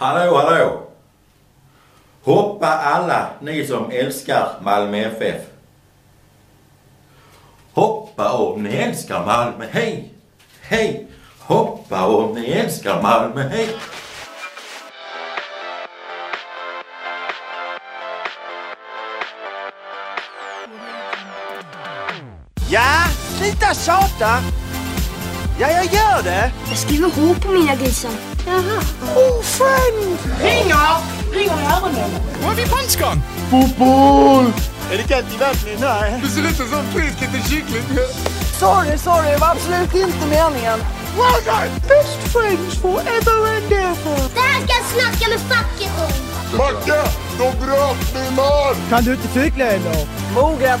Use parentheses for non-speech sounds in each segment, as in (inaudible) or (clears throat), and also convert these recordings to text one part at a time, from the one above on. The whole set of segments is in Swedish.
Hallå, hallå! Hoppa alla ni som älskar Malmö FF. Hoppa om ni älskar Malmö, hej! Hej! Hoppa om ni älskar Malmö, hej! Ja, sluta tjata! Ja, jag gör det! Jag skriver H på mina grisar. Jaha. Oh, friend! Ringer! Ringer i öronen. Var är vi punchgång? Fotboll! Är det kallt i vattnet? Nej. Du ser ut som frisk liten kyckling. Sorry, sorry. Det var absolut inte meningen. Well done! Best friends forever and ever. Det här ska jag snacka med facket om. Macke, de bröt min man! Kan du inte cykla eller? Moget.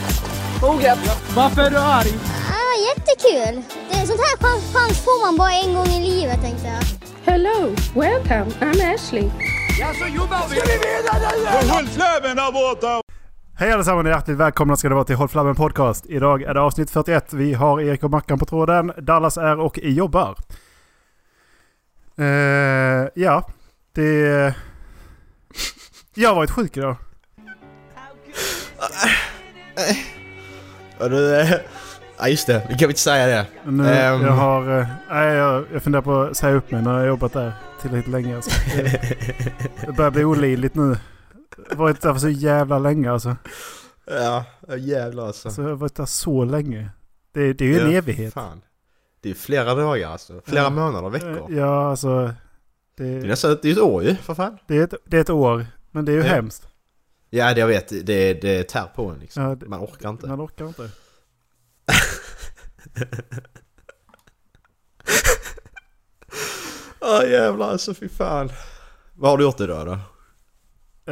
Moget. Varför är du arg? Ah, jättekul. Det är sånt här chans, chans får man bara en gång i livet tänkte jag. Hello, welcome, I'm Ashley. Ja, så jobbar vi! Ska vi vinna nu Håll flabben där borta! Hej allesammans och hjärtligt välkomna ska det vara till Håll Flabben Podcast. Idag är det avsnitt 41. Vi har Erik och Mackan på tråden. Dallas är och jobbar. Uh, ja, det... Jag har varit sjuk idag. Ja, du, eh, ja just det, vi kan inte säga det. Nu, Ehm. jag har... eh, nej, jag, jag funderar på att säga upp mig när jag har jobbat där tillräckligt länge. Alltså. Det, (laughs) det börjar bli olidligt nu. Jag har varit där för så jävla länge alltså. Ja, jävlar alltså. alltså jag har varit där så länge. Det, det är ju en Ja, evighet. Fan. Det är flera dagar alltså. Flera Ja. månader, Eh, veckor. Ja, alltså... Det är Det, nästan det är ett år ju, för fan. det, är ett, det är ett år. Men det är ju Ja. hemskt. Ja, det jag vet. Det, det tär på en liksom. Ja, det- Man orkar inte. Man orkar inte. Ja (laughs) jävlar alltså, fy fan. Vad har du gjort idag då?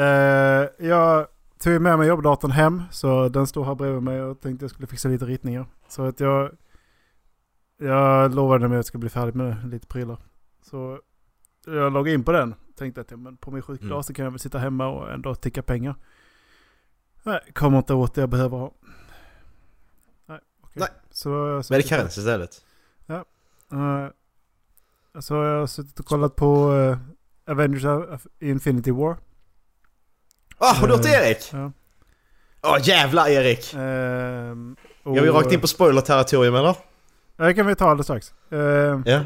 Eh, jag tog med mig jobbdatorn hem. Så den står här bredvid mig och tänkte jag skulle fixa lite ritningar. Så att jag... Jag lovade mig att jag skulle bli färdig med lite prylar. Så jag loggade in på den. Tänkte att ja, men på min sjukdag Mm. så kan jag väl sitta hemma och ändå ticka pengar. Nej, kommer inte åt det jag behöver ha. Nej, okej. Nej. Så, så Men är det karens istället? Uh, så har jag suttit och kollat på uh, Avengers Infinity War. Ah, har du gjort Eh, Erik? Ja. Åh jävlar Erik! Ehm, och, Går vi rakt in på spoiler-territorium eller? Ja, det kan vi ta alldeles strax. Ehm, Ja.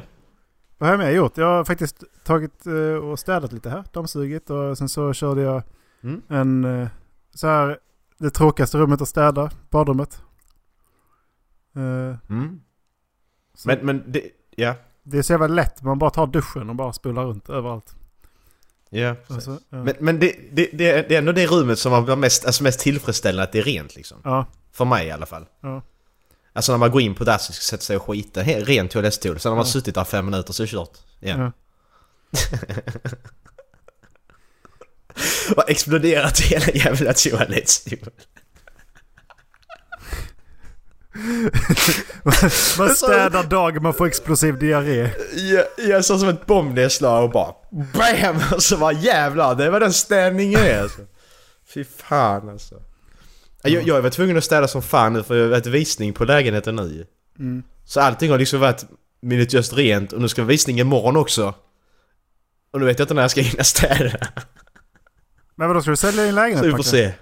Vad har jag mer gjort? Jag har faktiskt tagit eh, och städat lite här. Dammsugit och sen så körde jag Mm. en eh, så här det tråkigaste rummet att städa. Badrummet. Eh, Mm. Men, men det, ja. Det är så jävla lätt. Man bara tar duschen och bara spolar runt överallt. Ja, Och så, ja. Men, men det, det, det, är- ändå det rummet som blir mest, alltså mest tillfredsställande att det är rent liksom. ja, För mig i alla fall. ja. Alltså när man går in på dass och sätta sig och skita, he- ren toalettstol. Sen har man Ja. suttit där fem minuter så är det kört. Igen. ja. (laughs) och exploderat hela jävla toalettstolen. (laughs) Man städar dagen man får explosiv diarré. Jag, jag såg som ett bombnedslag och bara BAM! (laughs) Så bara jävlar, det var den städningen är alltså. Fy fan alltså. Jag, jag var tvungen att städa som fan nu för jag har varit visning på lägenheten nu. Mm. Så allting har liksom varit minutiöst rent och nu ska visning imorgon också. Och nu vet jag inte när jag ska hinna städa. Men vadå, ska du sälja din lägenhet Så vi får se.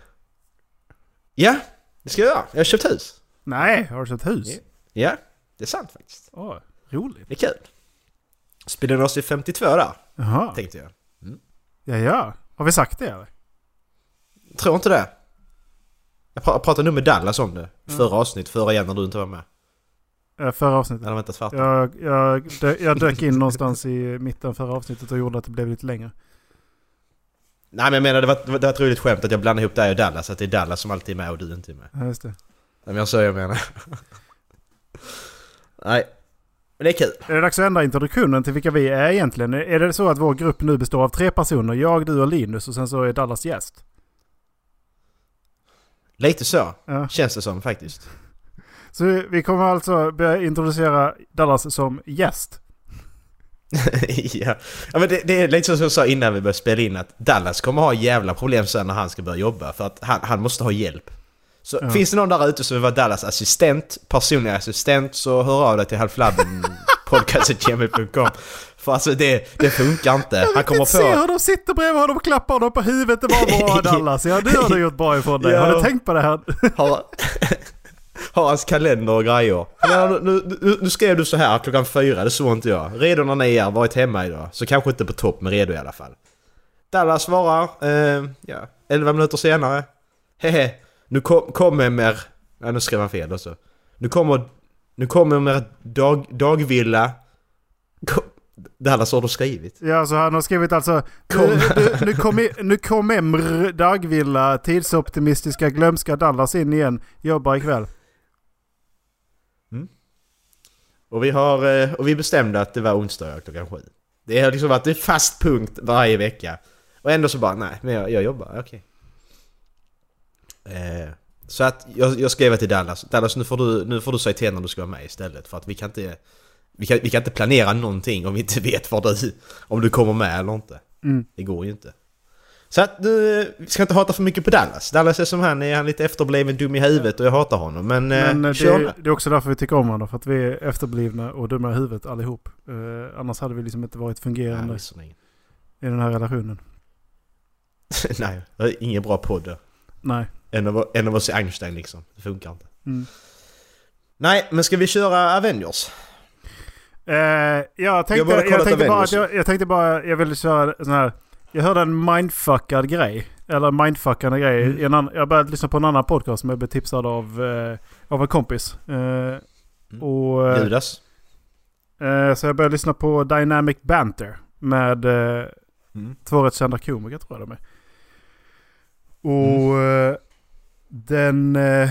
Ja, det ska jag göra. Jag har köpt hus. Nej, har du köpt hus? Ja. Det är sant faktiskt. Åh, roligt. Det är kul. Spelade oss i 52 där, Jaha. tänkte jag. Ja, ja. Har vi sagt det eller? Tror inte det. Jag pra- pratade nog med Dallas om det. Förra avsnitt, förra igen när du inte var med. Eh, Förra avsnittet. Jag hade väntat svart. Jag, jag, dö, jag dök in någonstans i mitten förra avsnittet och gjorde att det blev lite längre. Nej men jag menar det var, det var ett roligt skämt att jag blandade ihop dig och Dallas. Att det är Dallas som alltid är med och du inte är med. Ja, just det. Nej men jag så jag menar. (laughs) Nej. Men det är kul. Är det dags att ändra introduktionen till vilka vi är egentligen? Är det så att vår grupp nu består av tre personer? Jag, du och Linus och sen så är Dallas gäst? Lite så. Ja. Känns det som faktiskt. Så vi kommer alltså börja introducera Dallas som gäst. (laughs) ja. ja men det, det är lite så som jag sa innan vi började spela in att Dallas kommer ha jävla problem sen när han ska börja jobba för att han, han måste ha hjälp. Så Ja. finns det någon där ute som vill vara Dallas assistent, personlig assistent, så hör av dig till (laughs) podcastetgmail.com För alltså det, det funkar inte. Han Jag kommer kan se på... hur de sitter bredvid honom och klappar honom på huvudet. Det var bra Dallas. Ja, det har du gjort bra ifrån dig. (laughs) Ja. Har du tänkt på det här? Har, (laughs) har hans kalender och grejer. Men nu, nu, nu skrev du så här klockan fyra, det såg inte jag. Redo när ni är, varit hemma idag. Så kanske inte på topp, men redo i alla fall. Dallas svarar, eh, ja, 11 minuter senare. Hehe, nu kom, kommer mer... Ja, nu skrev han fel också. Nu kommer... Nu kommer mer dag, dagvilla... Kom, Dallas har du skrivit. Ja, så han har skrivit alltså... Kom. Nu, nu, nu, kom, i- nu kom Emr, Dagvilla, tidsoptimistiska, glömska Dallas in igen. Jobbar ikväll. Och vi har... eh, Och vi bestämde att det var onsdag klockan sju. Det har liksom varit en fast punkt varje vecka. Och ändå så bara, nej, men jag, jag jobbar, okej. Eh, så att jag, jag skrev till Dallas, Dallas nu får, du, nu får du säga till när du ska vara med istället. För att vi kan inte... Vi kan, vi kan inte planera någonting om vi inte (laughs) vet vad du, om du kommer med eller inte. Mm. Det går ju inte. Så att du, vi ska inte hata för mycket på Dallas. Dallas är som han, är han lite efterbliven, dum i huvudet och jag hatar honom. Men, Men eh, eh, kör det, med. det är också därför vi tycker om varandra. För att vi är efterblivna och dumma i huvudet allihop. Eh, annars hade vi liksom inte varit fungerande visserligen. i den här relationen. (laughs) Nej, det är ingen bra podd. Nej. Av, en av oss är Einstein liksom. Det funkar inte. Mm. Nej, men ska vi köra Avengers? Eh, jag tänkte, Jag jag, tänkte bara, att jag, jag tänkte bara, jag ville köra sån här. Jag hörde en mindfuckad grej. Eller mindfuckande grej. Mm. annan, jag började lyssna på en annan podcast som jag blev tipsad av, eh, av en kompis. Eh, och, eh, Judas? så jag började lyssna på Dynamic Banter. Med Mm. två rätt kända komiker tror jag de är. Och eh, den... Eh,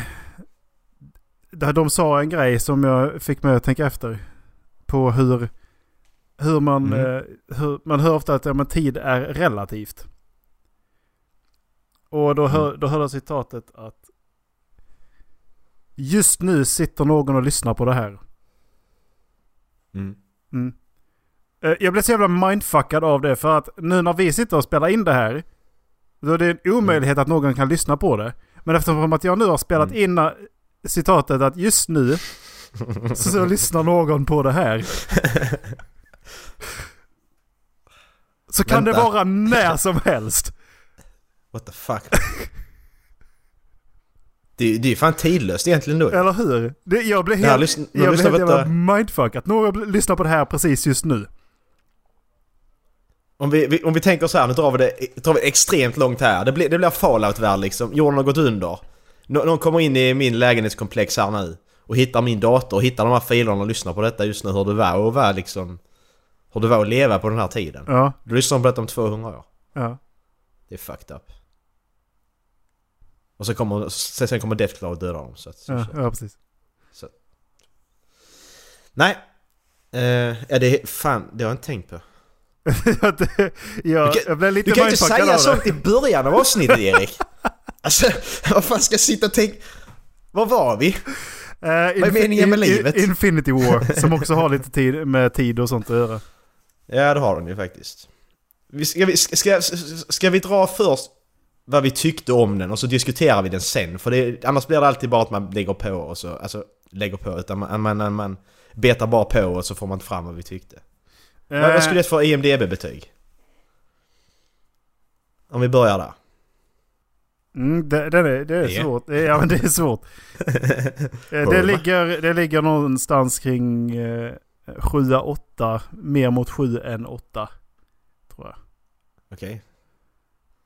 där de sa en grej som jag fick mig att tänka efter. På hur, hur man... Mm. Eh, hur, man hör ofta att ja, men tid är relativt. Och då, hör, då hörde jag citatet att Just nu sitter någon och lyssnar på det här. Mm. Mm. Eh, Jag blev så jävla mindfuckad av det för att nu när vi sitter och spelar in det här. Då är det en omöjlighet att någon kan lyssna på det. Men eftersom att jag nu har spelat Mm. in eh, citatet att just nu så, så (laughs) lyssnar någon på det här. Så kan Vänta. det vara när som helst. What the fuck? det, det är ju fan tidlöst egentligen då. Eller hur? Det, jag blev helt, jag blev helt jävla. Någon bl- lyssnar på det här precis just nu. Om vi, vi, om vi tänker så här, nu drar vi det drar vi extremt långt här. Det blir, det blir fallout-värld liksom. Jorden har gått under. Nå, någon kommer in i min lägenhetskomplex här nu och hittar min dator och hittar de här filerna och lyssnar på detta just nu. Hur det var och var liksom... Hur det var att leva på den här tiden. Ja, Då lyssnar på detta om 200 år. ja. Det är fucked up. Och så kommer, sen kommer Deathclaw och döda dem. Så att, så, Ja, så. ja precis. Nej. Eh, ja, det är fan, det har jag inte tänkt på. (laughs) Jag, Du kan- jag blev lite Du kan inte säga sånt i början av avsnittet Erik! (laughs) Alltså, vad fan ska jag sitta och tänka... Var var vi? Eh, Vad är meningen med livet? Infinity War, (laughs) som också har lite tid med tid och sånt att göra. Ja, det har den ju faktiskt. Vi- Ska vi, ska, ska, vi dra först vad vi tyckte om den och så diskuterar vi den sen? För det, annars blir det alltid bara att man lägger på och så... Alltså, lägger på utan man, man, man betar bara på och så får man fram vad vi tyckte. Vad, vad skulle du få IMDB-betyg? Om vi börjar där. Mm, det, det, är, det är svårt. Ja, men det är svårt. (laughs) Eh, det, ligger, det ligger någonstans kring eh, 7-8. Mer mot 7 än 8. Tror jag. Okej.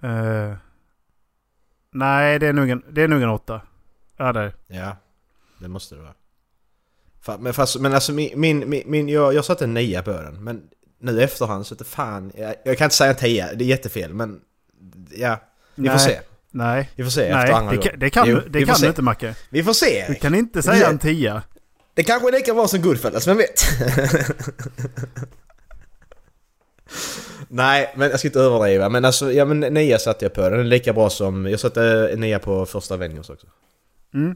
Eh, nej, det är nog en, det är nog en 8. Ja, det är. Ja, det måste det vara. Men, fast, men alltså min, min, min, jag, jag satte en nia på den. Men nu i efterhand så det fan... Jag, jag kan inte säga en tia, det är jättefel men... Ja, vi får se. Nej, Vi får se efter nej andra det, kan, det kan, Jo, det kan du inte Macke. Vi får se Du kan inte säga en 10. Det kanske är lika bra som Goodfellas, vem vet? (laughs) Nej, men jag ska inte överdriva. Men alltså, ja men nia satte jag på. Den är lika bra som... Jag satte nia på första Avengers också. Mm.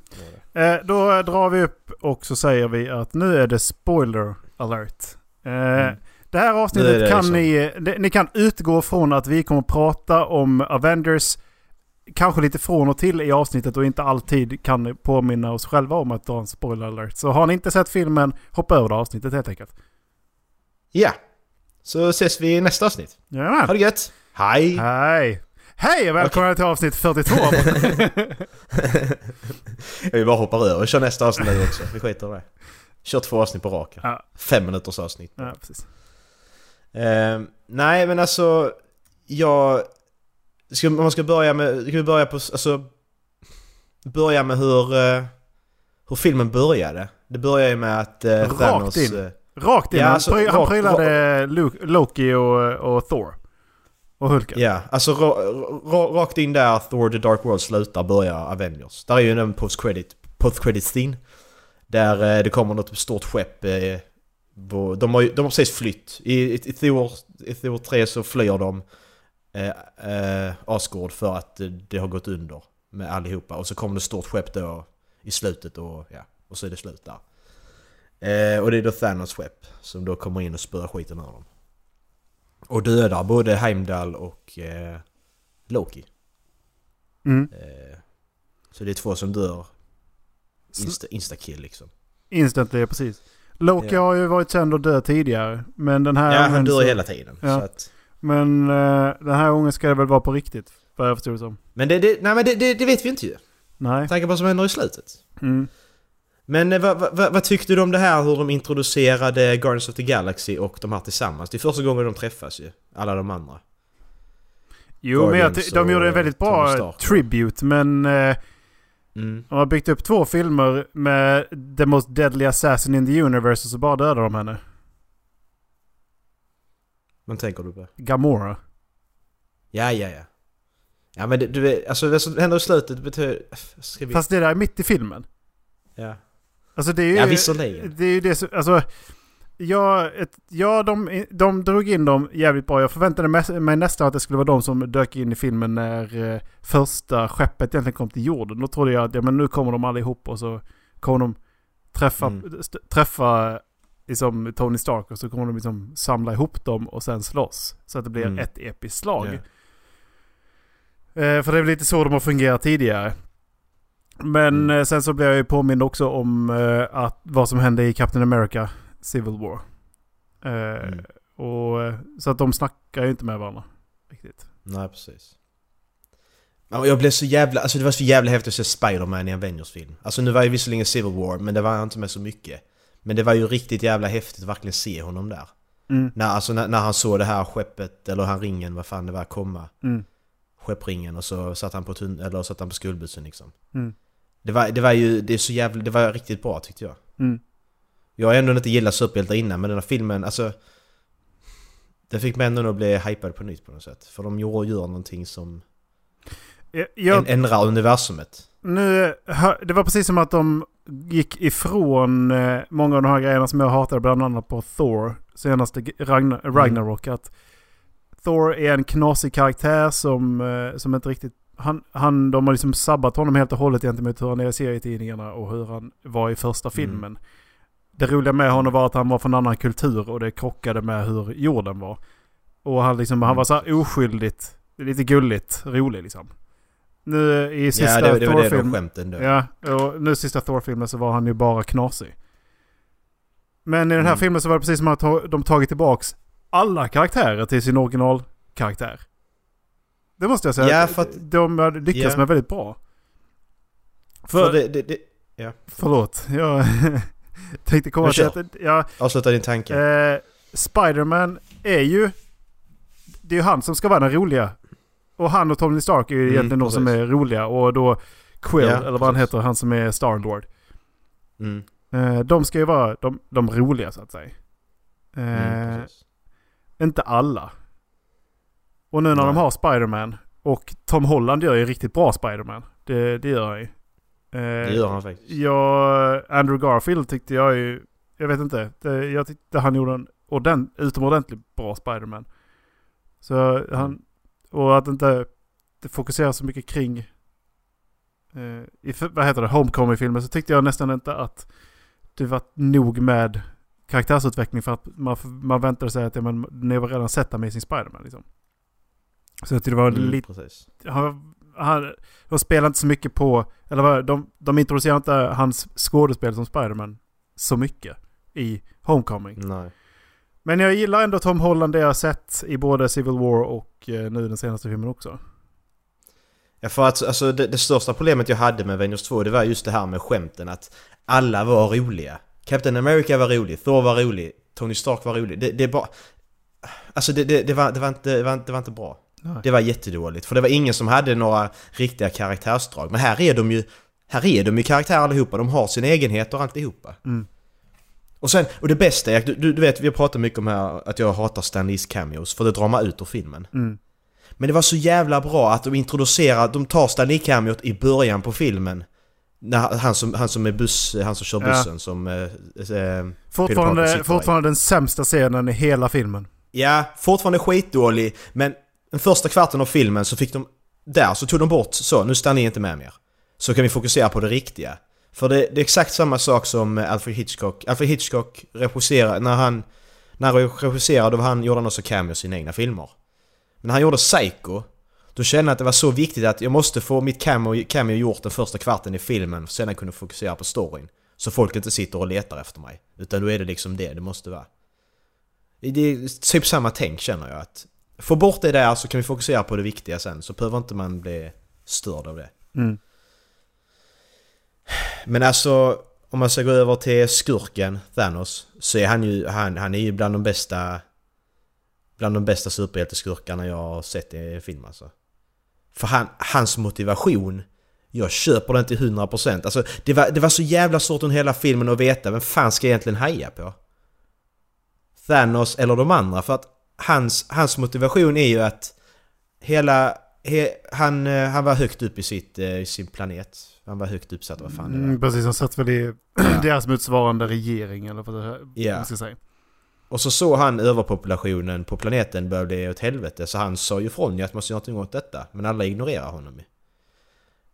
Eh, då drar vi upp och så säger vi att nu är det spoiler alert. Eh, Det här avsnittet det kan liksom- ni, det- ni kan utgå från att vi kommer prata om Avengers kanske lite från och till i avsnittet och inte alltid kan påminna oss själva om att dra en spoiler alert. Så har ni inte sett filmen, hoppa över det avsnittet helt enkelt. Ja. Så ses vi i nästa avsnitt. Ha Jajamän. det gött! Hej! Hej! Hej och välkomna till avsnitt 42. (laughs) Vi bara hoppar över. Vi kör nästa avsnitt nu också. Vi skiter i det. Kör två avsnitt på raken. ja, Fem minuters avsnitt. ja. Ehm, nej men alltså... Jag... Ska, man ska börja med... Ska vi börja på... Alltså... Börja med hur... eh, hur filmen började. Det började ju med att uh, Rakt Thanos... in. eh, Rakt in. Ja, alltså, han prylade Loki och, och Thor. Och Hulken. Ja, alltså rakt in där Thor The Dark World slutar börjar Avengers. Där är ju en post-credit, post-credit scene. Där eh, det kommer något stort skepp. Eh, de, har, de har precis flytt. I, i, i, Thor, I Thor 3 så flyr de eh, eh, Asgård för att eh, det har gått under med allihopa. Och så kommer det ett stort skepp då i slutet och ja, och så är det slut där. Eh, och det är då Thanos skepp som då kommer in och spöar skiten ur dem. Och dödar både Heimdall och eh, Loki. Mm. Eh, så det är två som dör. Insta, instakill liksom. Instantly, precis. Loki Ja. har ju varit känd och död tidigare. Men den här Ja, han dör så- hela tiden. Ja. Att, Men eh, den här gången ska det väl vara på riktigt. Vad jag förstod det som. men det, det, nej, men det, det, det vet vi inte ju. Nej. Tänk på vad som händer i slutet. Mm. Men eh, vad, vad, vad tyckte du om det här hur de introducerade Guardians of the Galaxy och de här tillsammans? Det är första gången de träffas ju. Alla de andra. Jo, men jag, Guardians de gjorde en väldigt bra tribute. Men eh, Mm. de har byggt upp två filmer med The Most Deadly Assassin in the Universe och så bara dödar de henne. Vad tänker du på? Gamora. Ja, ja, ja. Ja men du vet, alltså det som händer i slutet betyder... Vi... Fast det där är mitt i filmen. Ja. Alltså det är ju... Ja, visserligen. Det är ju det som... Alltså... Ja, ett, ja de, de drog in dem jävligt bra. Jag förväntade mig- nästan att det skulle vara de som dök in i filmen när eh, första skeppet egentligen kom till jorden. Då trodde jag att ja, men nu kommer de allihop och så kommer de träffa, Mm. träffa liksom Tony Stark och så kommer de liksom samla ihop dem och sen slåss. Så att det blir Mm. ett episkt slag. Ja. Eh, för det är väl lite så de har fungerat tidigare. Men Mm. eh, sen så blev jag ju påmind också om eh, att vad som hände i Captain America Civil War. Eh, Mm. och, så att de snackar ju inte med varandra. Riktigt. Nej, precis. Jag blev så jävla... Alltså det var så jävla häftigt att se Spider-Man i en Avengers-film. Alltså nu var ju visserligen Civil War, men det var inte med så mycket. Men det var ju riktigt jävla häftigt att verkligen se honom där. Mm. När, alltså, när, när han såg det här skeppet, eller han ringen, vad fan det var, komma. Mm. Skeppringen och så satt han på, tun- eller satt han på skolbussen liksom. Mm. Det var, det var ju, det är så jävla, det var riktigt bra tyckte jag. Mm. Jag har ändå inte gillat superhjältar innan, men den här filmen, alltså... Den fick mig ändå att bli hypad på nytt på något sätt. För de gör, gör någonting som Jag, ändrar universumet. nu, det var precis som att de gick ifrån eh, många av de här grejerna som jag hatade, bland annat på Thor, senaste Ragnar, Mm. Ragnarok. Att Thor är en knasig karaktär som, eh, som inte riktigt... Han, han, de har liksom sabbat honom helt och hållet gentemot hur han är i serietidningarna och hur han var i första filmen. Det roliga med honom var att han var från en annan kultur och det krockade med hur jorden var. Och han, liksom, han var så här oskyldigt, lite gulligt, rolig liksom. Nu i sista Ja, det, det var det de Thor-filmen... skämten då. Ja, och nu sista Thor-filmen så var han ju bara knasig. Men i den här Mm. filmen så var det precis som att de tagit tillbaks alla karaktärer till sin originalkaraktär. Det måste jag säga. Ja, för att- De hade lyckats Ja. med väldigt bra. För För, det, det, det, ja. Förlåt, jag (laughs) tänkte komma till att... Ja, Avsluta din tanke. Eh, Spiderman är ju... Det är ju han som ska vara den roliga. Och han och Tony Stark är ju Mm, egentligen de som är roliga. Och då Quill, Ja, eller vad han precis. heter, han som är Starlord. Mm. Eh, de ska ju vara de, de roliga så att säga. Eh, Mm, inte alla. Och nu när de Nej. har Spiderman och Tom Holland gör ju en riktigt bra Spiderman. Det, det gör han ju. Eh, Det gör han faktiskt. Ja, Andrew Garfield tyckte jag ju... Jag vet inte. Det, jag tyckte han gjorde en ordent, utomordentligt bra Spiderman. Så han... Och att inte det fokuserar så mycket kring... Eh, i, vad heter det? Homecoming-filmen så tyckte jag nästan inte att det var nog med karaktärsutveckling för att man, man väntade sig att ja, men, ni har redan sett Amazing Spiderman liksom. Så jag tyckte det var Mm, lite precis. han, han, de spelar inte så mycket på... Eller vad, de, de introducerar inte hans skådespel som Spiderman så mycket i Homecoming. Nej. Men jag gillar ändå Tom Holland det jag har sett i både Civil War och eh, nu den senaste filmen också. Ja, för att alltså, det, det största problemet jag hade med Avengers 2 det var just det här med skämten att alla var roliga. Captain America var rolig, Thor var rolig, Tony Stark var rolig. Det, det är bara... Alltså det, det, det, var, det, var inte, det, var, inte- det var inte bra. Nej. Det var jättedåligt. För det var ingen som hade några riktiga karaktärsdrag. Men här är de ju... Här är de ju karaktärer allihopa. De har sina egenheter alltihopa. Mm. Och sen, och det bästa är, du, du vet vi har pratat mycket om här att jag hatar Stan Lees cameos för det drar man ut ur filmen. Mm. Men det var så jävla bra att de introducerar, de tar Stan Lee cameot i början på filmen. När han som, han som är buss, han som kör Ja. bussen som... Eh, eh, Fortfarande, i. fortfarande den sämsta scenen i hela filmen. Ja, fortfarande skitdålig, men den första kvarten av filmen så fick de... Där så tog de bort så, nu stannar ni inte med mer. Så kan vi fokusera på det riktiga. För det, det är exakt samma sak som Alfred Hitchcock. Alfred Hitchcock regisserade, när han... När han regisserade, då han gjorde han också cameos i sina egna filmer. Men när han gjorde Psycho, då kände jag att det var så viktigt att jag måste få mitt cameo, cameo gjort den första kvarten i filmen, för sen kunna fokusera på storyn. Så folk inte sitter och letar efter mig. Utan då är det liksom det det måste vara. Det är typ samma tänk känner jag att Få bort det där så kan vi fokusera på det viktiga sen så behöver inte man bli störd av det. Mm. Men alltså om man ska gå över till skurken Thanos så är han ju, han, han är ju bland de bästa Bland de bästa superhjälteskurkarna jag har sett i film alltså. För han, hans motivation Jag köper den till 100% Alltså det var, det var så jävla svårt under hela filmen att veta vem fan ska jag egentligen heja på? Thanos eller de andra för att hans, hans motivation är ju att hela... He, han, eh, han var högt upp i, sitt, eh, i sin planet. Han var högt uppsatt, vad fan det var. Mm, precis, han satt väl i (clears throat) deras motsvarande regering eller vad det Ja. man ska säga. Och så såg han överpopulationen på planeten började bli åt helvete så han sa ju ifrån att man måste göra någonting åt detta. Men alla ignorerar honom ju.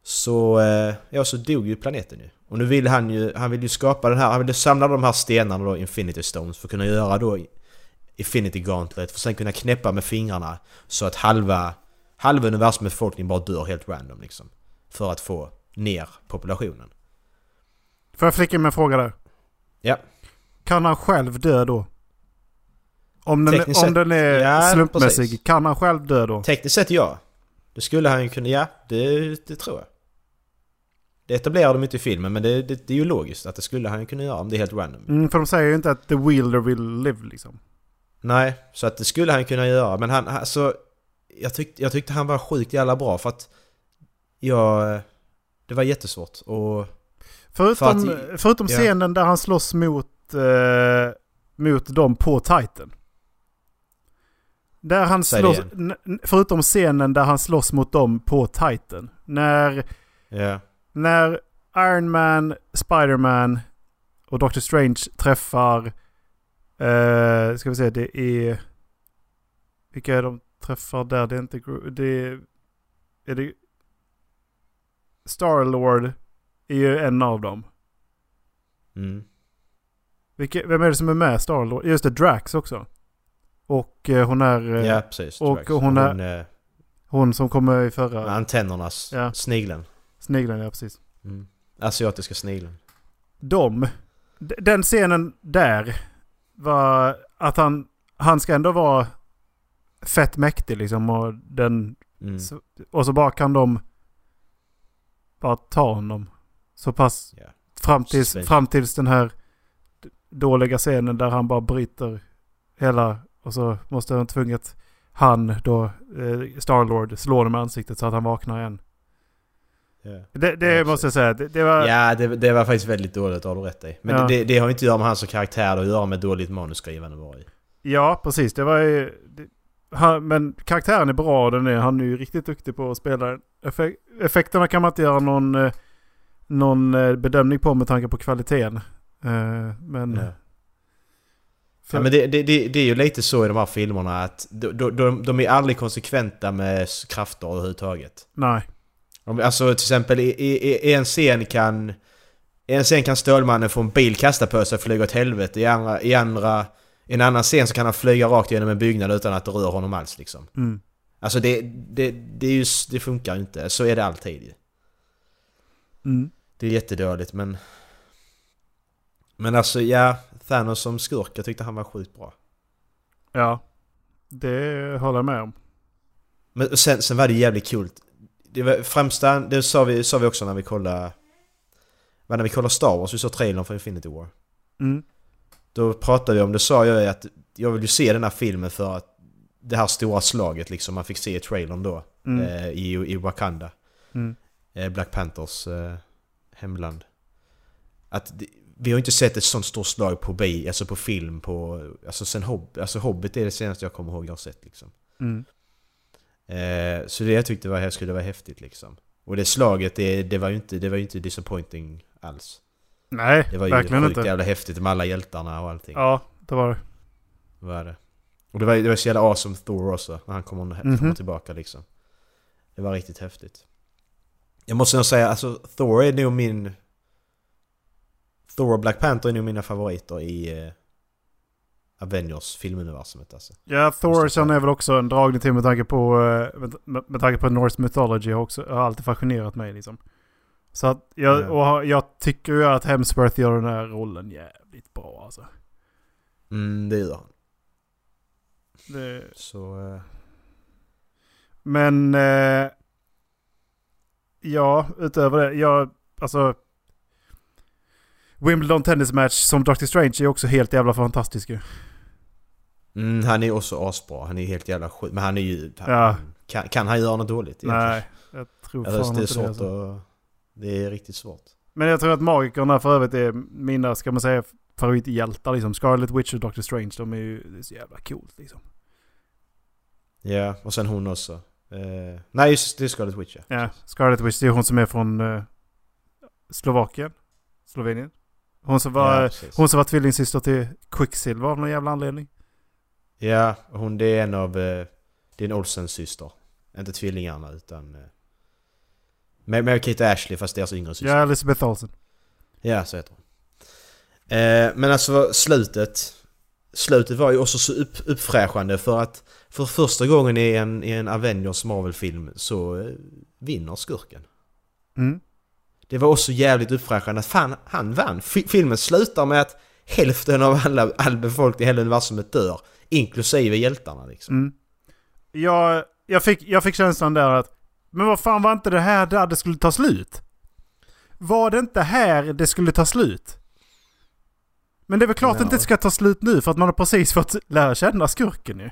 Så, eh, ja så dog ju planeten ju. Och nu vill han ju, han vill ju skapa den här, han vill samla de här stenarna då, Infinity Stones, för att kunna göra då Infinity Gauntlet, för att sen kunna knäppa med fingrarna så att halva, halva universumets befolkning bara dör helt random liksom. För att få ner populationen. Får jag flika med en fråga där? Ja. Kan han själv dö då? Om den, Tekniskt om den är Ja, slumpmässig, precis. kan han själv dö då? Tekniskt sett ja. Det skulle han ju kunna, ja det, det tror jag. Det etablerar de inte i filmen men det, det, det är ju logiskt att det skulle han kunna göra om det är helt random. Mm, för de säger ju inte att the wielder will live liksom. Nej, så att det skulle han kunna göra men han, alltså... Jag, tyckte jag tyckte han var sjukt jävla bra för att... Jag... Det var jättesvårt och... Förutom, För att- förutom ja. scenen där han slåss mot, eh, mot dem på Titan. Där han slåss, förutom scenen där han slåss mot dem på Titan. När, Ja. när Iron Man, Spider-Man och Doctor Strange träffar... Eh, ska vi se, det är... Vilka är de träffar där? Det är inte... Det är... är det, Star-Lord är ju en av dem. Mm. Vilka, vem är det som är med Star-Lord? Just det, Drax också. Och eh, hon är... eh, Ja, precis. och Drax. hon är- eh, Hon som kommer i förra... antennernas... Ja. Snigeln. Snigeln, ja precis. Mm. Asiatiska snigeln. De. Den scenen där var att han... Han ska ändå vara fett mäktig liksom och den... Mm. Så, och så bara kan de bara ta honom. Så pass Ja. fram tills, fram tills den här dåliga scenen där han bara bryter hela och så måste han tvunget han då, eh, Starlord, slå honom i ansiktet så att han vaknar igen. Ja. Det, det måste jag säga. Det, det var... Ja, det, det var faktiskt väldigt dåligt, har du rätt i. Men Ja. det, det har inte att göra med hans karaktär, det har att göra med dåligt manusskrivande var i. Ja, precis. Det var ju... Han, men karaktären är bra. Den är, han är ju riktigt duktig på att spela den. Effek, effekterna kan man inte göra någon, eh, någon eh, bedömning på med tanke på kvaliteten. Eh, men... Ja. För, Ja, men det, det, det, det är ju lite så i de här filmerna att de, de, de, är aldrig konsekventa med krafter överhuvudtaget. Nej. Om- Alltså till exempel i, i, i en scen kan... I en scen kan Stålmannen få en bil kastad på sig och flyga åt helvete. I andra... I andra i en annan scen så kan han flyga rakt genom en byggnad utan att det rör honom alls liksom. Mm. Alltså det, det, det, är ju, s- det funkar ju inte. Så är det alltid ju. Mm. Det är jättedåligt men... Men alltså ja, Thanos som skurk, jag tyckte han var sjukt bra. Ja. Det håller jag med om. Men sen, sen var det jävligt kul. Det främsta, det sa vi, sa vi också när vi kollade... När vi kollade Star Wars, vi såg trailern för Infinity War. Mm. Då pratade vi om, det sa jag att jag vill ju se den här filmen för att det här stora slaget liksom, man fick se i trailern då. Mm. Eh, i, I Wakanda. Mm. Eh, Black Panthers eh, hemland. Att det, vi har inte sett ett sånt stort slag på bi, alltså på film på... Alltså sen Hob, alltså Hobbit är det senaste jag kommer ihåg jag har sett liksom. Mm. Eh, så det jag tyckte var, skulle vara häftigt liksom. Och det slaget, det, det var ju inte, det var inte disappointing alls. Nej, Det var ju verkligen sjukt inte. jävla häftigt med alla hjältarna och allting. Ja, det var det. Vad är det? Och det var, det var så jävla awesome Thor också, när han kommer, Mhm. kommer tillbaka liksom. Det var riktigt häftigt. Jag måste nog säga, alltså Thor är nog min... Thor och Black Panther är nog mina favoriter i eh, Avengers filmuniversumet alltså. Ja, Måste Thor jag känner säga. jag väl också en dragning till med tanke på, eh, med, med, tanke på Norse Mythology har, också, har alltid fascinerat mig liksom. Så att jag, Ja. och jag tycker ju att Hemsworth gör den här rollen jävligt bra alltså. Mm, det gör han. Det, Så... Eh, men... Eh, ja, utöver det. Jag, alltså... Wimbledon Tennis Match som Doctor Strange är också helt jävla fantastisk ju. Mm, han är också asbra, han är helt jävla sjuk. Men han är ju... Ja. kan, kan han göra något dåligt egentligen? Nej, jag tror fan Alltså, det är inte svårt det. Alltså. att... Det är riktigt svårt. Men jag tror att magikerna för övrigt är mina, ska man säga, favorithjältar liksom. Scarlet Witch och Doctor Strange, de är ju det är så jävla coolt liksom. Ja, och sen hon också. Eh, nej, just det är Scarlet Witch ja. Ja, Scarlet Witch, det är hon som är från eh, Slovakien. Slovenien. Hon som var, ja, hon som var tvillingsyster till Quicksilver av någon jävla anledning. Ja, hon det är en av... Eh, det är en Olsens syster. Inte tvillingarna utan... Eh, med, med Kate Ashley fast deras yngre syster. Ja, Elizabeth Olsen. Ja, så heter hon. Eh, men alltså slutet... Slutet var ju också så upp, uppfräschande för att för första gången i en, i en Avengers Marvel-film så eh, vinner skurken. Mm. Det var också jävligt uppfräschande att fan, han vann. Fi- filmen slutar med att hälften av alla, all befolkning i hela universumet dör. Inklusive hjältarna liksom. Mm. Jag, jag, fick, jag fick känslan där att men vad fan var inte det här där det skulle ta slut? Var det inte här det skulle ta slut? Men det är väl klart att det inte ska ta slut nu för att man har precis fått lära känna skurken ju.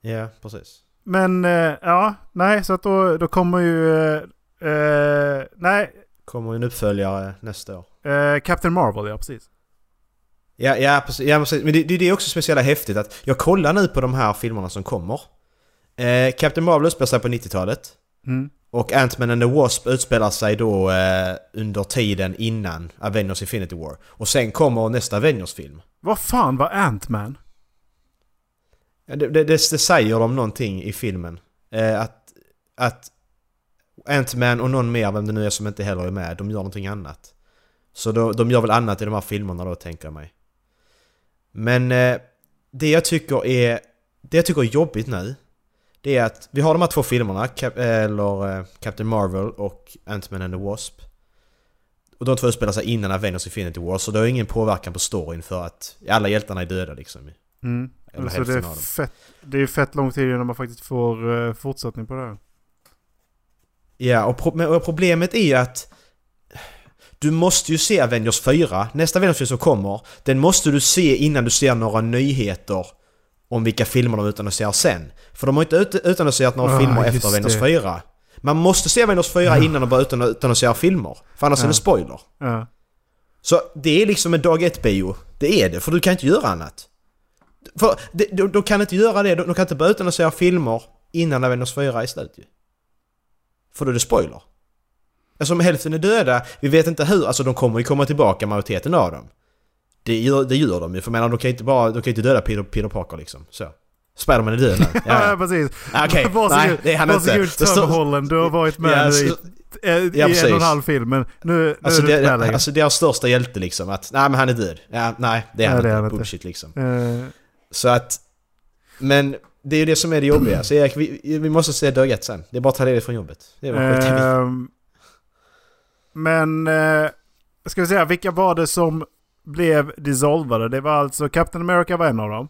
Ja, precis. Men eh, ja, nej så att då, då kommer ju... Eh, eh, nej, Kommer en uppföljare nästa år. eh, Captain Marvel ja, precis. Ja, ja, precis. Ja, precis. Men det, det, det är också speciellt häftigt att jag kollar nu på de här filmerna som kommer. Eh, Captain Marvel utspelar sig på 90-talet. Mm. Och Ant-Man and the Wasp utspelar sig då eh, under tiden innan Avengers Infinity War. Och sen kommer nästa Avengers-film. Vad fan var Ant-Man? Det, det, det, det säger de någonting i filmen. Eh, att att Ant-Man och någon mer, vem det nu är som inte heller är med, de gör någonting annat. Så då, de gör väl annat i de här filmerna då, tänker jag mig. Men eh, det jag tycker är... Det jag tycker är jobbigt nu, det är att vi har de här två filmerna, Cap, eller eh, Captain Marvel och Ant-Man and the Wasp. Och de två utspelar sig innan Avengers Infinity War, så det har ingen påverkan på storyn för att alla hjältarna är döda liksom. Mm. Eller Så det, är fett, det är fett lång tid innan man faktiskt får uh, fortsättning på det här. Ja, och, pro- och problemet är ju att du måste ju se Avengers 4, nästa Avengers film som kommer, den måste du se innan du ser några nyheter om vilka filmer de utannonserar sen. För de har inte ut- utannonserat några Ah, filmer efter Avengers det. 4. Man måste se Avengers 4 innan de börjar utan- utannonsera filmer, för annars är Ja. det spoiler. Ja. Så det är liksom en dag ett bio. Det är det, för du kan inte göra annat. För de kan inte göra det, de, de kan inte börja utannonsera filmer innan Avengers 4 är slut ju. För då är det spoiler. Alltså om hälften är döda, vi vet inte hur, alltså de kommer ju komma tillbaka majoriteten av dem. Det gör, det gör de ju, för jag menar de kan inte bara, de kan inte döda Peter, Peter Parker liksom. Så. Spiderman är död nu. Ja, (laughs) Ja, ja. precis. Ah, Okej, (laughs) Varsågod, nej det är han inte. varsågod står- Tom Holland, du har varit med Ja, i, eh, i Ja, en och en halv film, men nu, nu Alltså, är du inte det, med längre. alltså deras största hjälte liksom, att nej men han är död. Ja, nej det är han Nej, det är inte. han inte. Bullshit liksom. Eh, Så att... Men det är ju det som är det jobbiga. Så Erik, vi, vi måste se dag ett sen. Det är bara att ta ledigt från jobbet. Det är bara skit i det. ehm, men, eh, ska vi säga, vilka var det som blev dissolvade? Det var alltså Captain America var en av dem.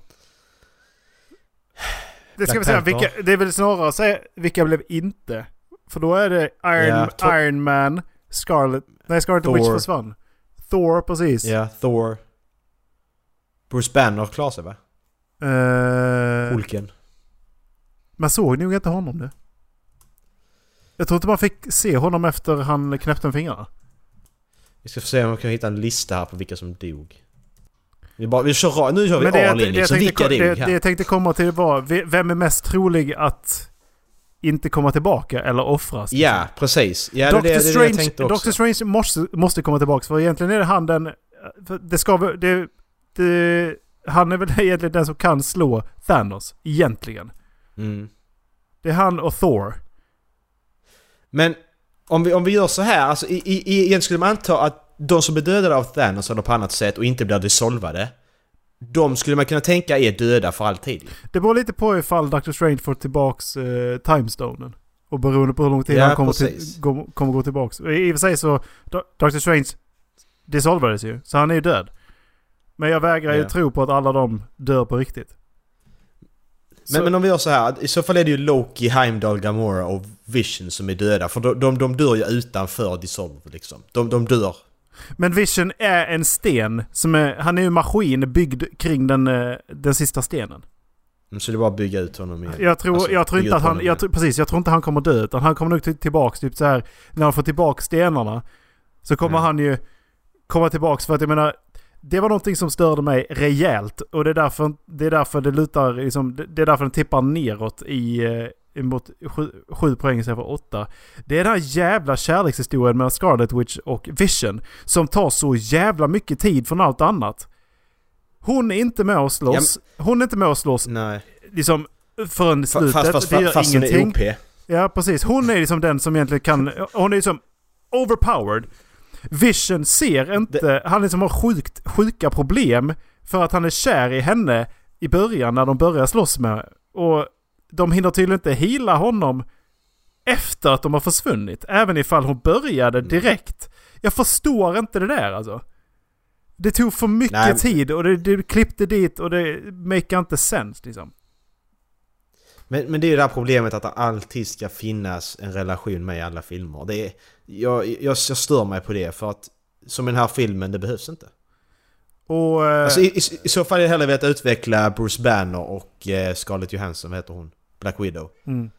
det ska Black vi säga, Panther. vilka, det är väl snarare att säga vilka blev inte. För då är det Iron, Ja, Iron Man, Scarlet... Nej, Scarlet Thor. Witch försvann. Thor, precis. Ja, Thor. Bruce Banner klarar sig va? Eh, Hulken. man såg nog inte honom det. Jag tror inte man fick se honom efter han knäppte med fingrarna. Vi ska få se om vi kan hitta en lista här på vilka som dog. Vi, bara, vi kör, nu kör vi det, det, det, jag liksom. tänkte, Vilka det, dog det här? jag tänkte komma till var, ve- vem är mest trolig att inte komma tillbaka eller offras? Ja, precis. Ja, det, Doctor, det, det, är det jag Strange. Doctor Strange måste, måste komma tillbaka för egentligen är det han den... Det ska det, det, Han är väl (laughs) egentligen den som kan slå Thanos, egentligen. Mm. Det är han och Thor. Men om vi, om vi gör så här, alltså i, i, egentligen skulle man anta att de som blir dödade av Thanos eller på annat sätt och inte blir dissolvade De skulle man kunna tänka är döda för alltid ju. Det beror lite på ifall Doctor Strange får tillbaks eh, timestonen. Och beroende på hur lång tid Ja, han kommer, till, gå, kommer gå tillbaks. I och för sig så, Doctor Strange dissolvades ju, så han är ju död. Men jag vägrar ju Ja. tro på att alla de dör på riktigt. Men, men om vi gör så här, i så fall är det ju Loki, Heimdall, Gamora och Vision som är döda. För de, de, de dör ju utanför Dissolve liksom. De, de dör. Men Vision är en sten som är, han är ju en maskin byggd kring den, eh, den sista stenen. Mm, Så det är bara att bygga ut honom igen. Jag tror, Alltså, jag tror inte att han, jag, igen. precis, jag tror inte han kommer dö utan han kommer nog till- tillbaks typ så här när han får tillbaks stenarna. Så kommer Mm. han ju komma tillbaks för att jag menar det var någonting som störde mig rejält och det är därför det, är därför det lutar liksom, det är därför den tippar neråt i eh, mot sju, poäng istället för åtta. Det är den här jävla kärlekshistorien mellan Scarlet Witch och Vision som tar så jävla mycket tid från allt annat. Hon är inte med och slåss. Hon är inte med och slåss Nej. liksom förrän slutet. Fast, fast, gör fast hon är. OP. Ja, precis. Hon är liksom den som egentligen kan... Hon är liksom overpowered. Vision ser inte... Han liksom har sjukt, sjuka problem för att han är kär i henne i början när de börjar slåss med. Och de hinner tydligen inte hila honom efter att de har försvunnit. Även ifall hon började direkt. Jag förstår inte det där alltså. Det tog för mycket Nej, tid och det, det klippte dit och det make inte sense liksom. Men, men det är ju det här problemet att det alltid ska finnas en relation med i alla filmer. Det är, jag, jag, jag stör mig på det för att som i den här filmen, det behövs inte. Och... eh, Alltså, i, i, I så fall är det hellre velat utveckla Bruce Banner och eh, Scarlett Johansson, vad heter hon? Black Widow. mm.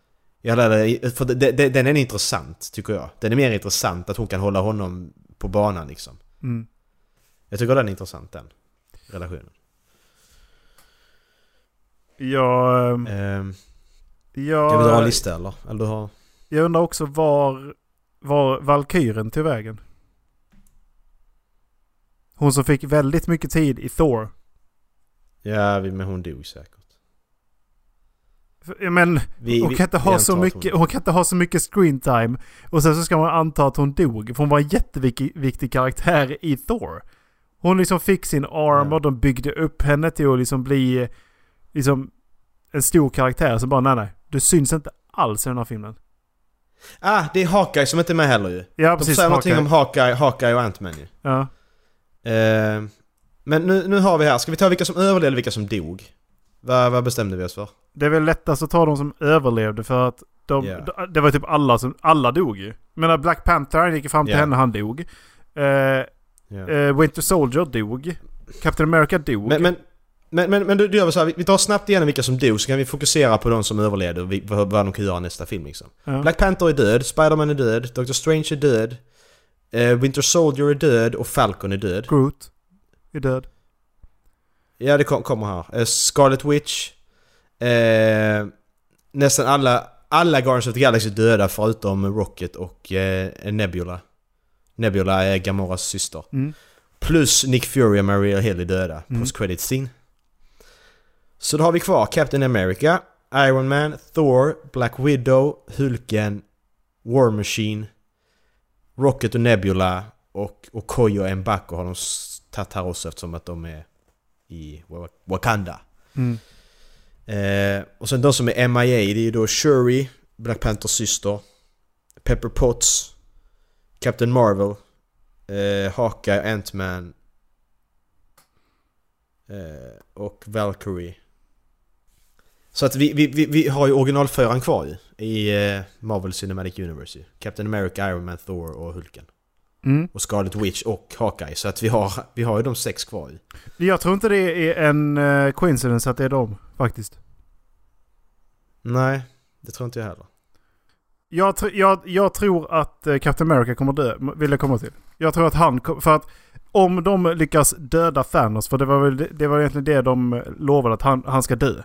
Jag hade, för det, det, den är intressant, tycker jag. Den är mer intressant att hon kan hålla honom på banan liksom. Mm. Jag tycker den är intressant, den relationen. Jag, ehm, Ehm, jag, Ska vi dra en lista eller? Eller du har... jag undrar också var, var Valkyren tog vägen. Hon som fick väldigt mycket tid i Thor. Ja, vi- men hon dog säkert. Men Vi, hon kan, inte ha så mycket, hon kan inte ha så mycket screen time. Och sen så ska man anta att hon dog. För hon var en jätteviktig viktig karaktär i Thor. Hon liksom fick sin arm Ja. och de byggde upp henne till att liksom bli liksom en stor karaktär som bara nej nej. Du syns inte alls i den här filmen. Ah, det är Hawkeye som inte är med heller ju. Ja De precis. säger någonting Hawkeye. om Hawkeye, Hawkeye och Ant-Man ju. Ja. Ehm, men nu, nu har vi här, ska vi ta vilka som överlevde och vilka som dog? Vad, vad bestämde vi oss för? Det är väl lättast att ta de som överlevde för att de, Ja. d- det var typ alla som, alla dog ju. Jag menar Black Panther, han gick fram till Ja. henne, han dog. Eh, Ja. eh, Winter Soldier dog. Captain America dog. Men, men, men, men, men då gör vi så här, vi- tar snabbt igenom vilka som dog så kan vi fokusera på de som överlevde och vi, vad, vad de kan göra i nästa film liksom. ja. Black Panther är död, Spider-Man är död, Doctor Strange är död, eh, Winter Soldier är död och Falcon är död. Groot är död. Ja, det kom, kommer här. Eh, Scarlet Witch. Eh, nästan alla, alla Guardians of the Galaxy är döda förutom Rocket och eh, Nebula. Nebula är Gamoras syster. Mm. Plus Nick Fury och Maria Hill är döda. Mm. Post credit scene. Så då har vi kvar Captain America, Iron Man, Thor, Black Widow, Hulken, War Machine, Rocket och Nebula och Okoye och M'Baku har de tagit här också eftersom att de är i Wa- Wakanda. Mm. Eh, och sen de som är MIA, det är ju då Shuri, Black Panthers syster, Pepper Potts, Captain Marvel, eh, Hawkeye, Ant-Man eh, och Valkyrie. Så att vi, vi, vi, vi har ju originalfyran kvar ju. I eh, Marvel Cinematic Universe. Captain America, Iron Man, Thor och Hulken. Mm. Och Scarlet Witch och Hawkeye. Så att vi har, vi har ju de sex kvar ju. Jag tror inte det är en uh, coincidence att det är dem faktiskt. Nej, det tror inte jag heller. Jag, tr- jag, jag tror att eh, Captain America kommer dö, vill jag komma till. Jag tror att han för att om de lyckas döda Thanos, för det var väl det, var egentligen det de eh, lovade att han, han ska dö.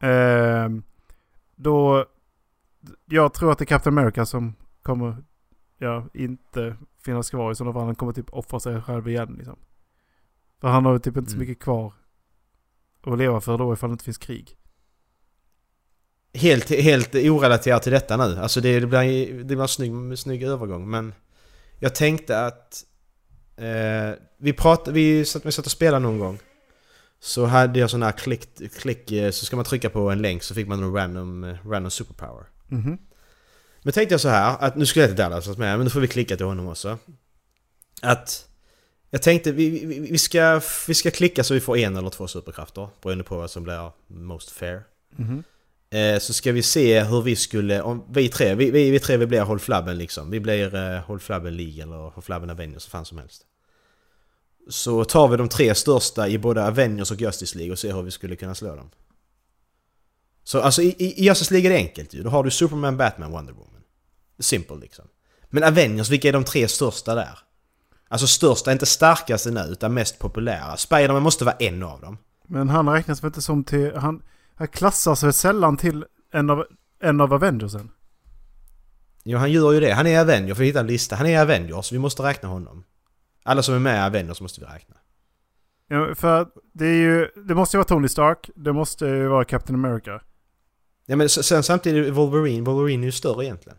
Ehm, då, jag tror att det är Captain America som kommer, ja, inte finnas kvar i sådana fall. Han kommer typ offra sig själv igen liksom. För han har ju typ inte så Mm. mycket kvar att leva för då ifall det inte finns krig. Helt, helt orelaterat till detta nu. Alltså det, det blir, det blir en snygg, snygg övergång. Men jag tänkte att... Eh, vi pratade, vi satt, vi satt och spelade någon gång. Så hade jag sån här klick, klick, eh, så ska man trycka på en länk så fick man en random, eh, random superpower. Mhm. Men tänkte jag så här, att nu skulle jag till Dallas med, men nu får vi klicka till honom också. Att... Jag tänkte vi, vi, vi, ska, vi ska klicka så vi får en eller två superkrafter. Beroende på vad som blir most fair. Mhm. Eh, så ska vi se hur vi skulle, om vi tre, vi, vi, vi tre vi blir Håll Flabben liksom. Vi blir eh, Håll Flabben League eller Håll Flabben Avengers, vad fan som helst. Så tar vi de tre största i både Avengers och Justice League och ser hur vi skulle kunna slå dem. Så alltså i, i i Justice League är det enkelt ju. Då har du Superman, Batman, Wonder Woman. Simple liksom. Men Avengers, vilka är de tre största där? Alltså största, inte starkaste nu, utan mest populära. Spiderman måste vara en av dem. Men han räknas väl inte som till... Han, han klassas väl sällan till en av, en av Avengersen? Jo, han gör ju det. Han är Avenger, för att hitta en lista. Han är Avengers, vi måste räkna honom. Alla som är med i Avengers måste vi räkna. Ja, för det är ju... Det måste ju vara Tony Stark. Det måste ju vara Captain America. Ja men sen samtidigt Wolverine, Wolverine är ju större egentligen.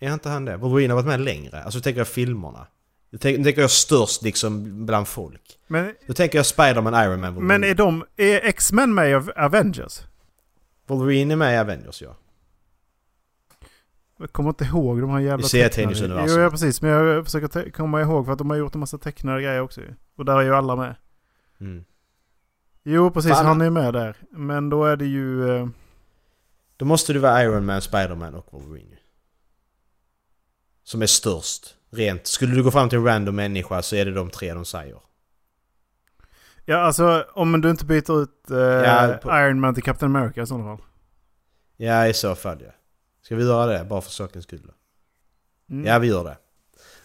Är inte han det? Wolverine har varit med längre. Alltså tänker jag filmerna. Nu tänker, tänker jag störst liksom bland folk. Men, Då tänker jag Spiderman, Iron Man, Wolverine. men är de... Är X-Men med i Av- Avengers? Wolverine är med i Avengers ja. Jag kommer inte ihåg de här jävla I serietidningsuniversum. Jo, ja precis. Men jag försöker komma ihåg för att de har gjort en massa tecknade grejer också. Och där är ju alla med. Mm. Jo, precis. Fan. Han är med där. Men då är det ju... eh, Då måste det vara Iron Man, Spiderman och Wolverine. Som är störst. Rent. Skulle du gå fram till en random människa så är det de tre de säger. Ja, alltså om du inte byter ut eh, Ja, på- Iron Man till Captain America i sådana fall. Ja, i så fall ja. Ska vi göra det? Bara för sakens skull? Mm. Ja, vi gör det.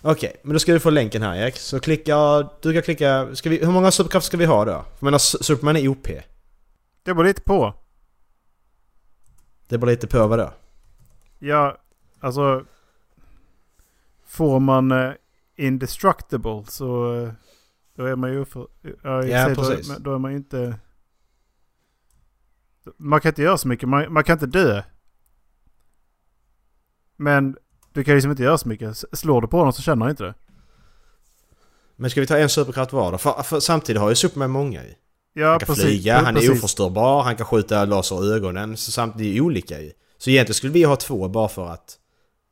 Okej, men då ska du få länken här Erik. Så klicka... Du kan klicka... Ska vi, hur många superkrafter ska vi ha då? För jag menar, Superman är OP. Det beror lite på. Det beror lite på vad då? Ja, alltså... Får man eh, indestructible så... eh, Då är man ju för, och Ja, sig, precis. Då, då är man ju inte... Man kan inte göra så mycket. Man, man kan inte dö. Men du kan liksom inte göra så mycket. Slår du på honom så känner han inte det. Men ska vi ta en superkraft var då? För, för samtidigt har ju Superman många ju. Ja, Han kan precis. flyga, han är precis. oförstörbar, han kan skjuta laser i ögonen. Så samtidigt är det olika ju. Så egentligen skulle vi ha två bara för att...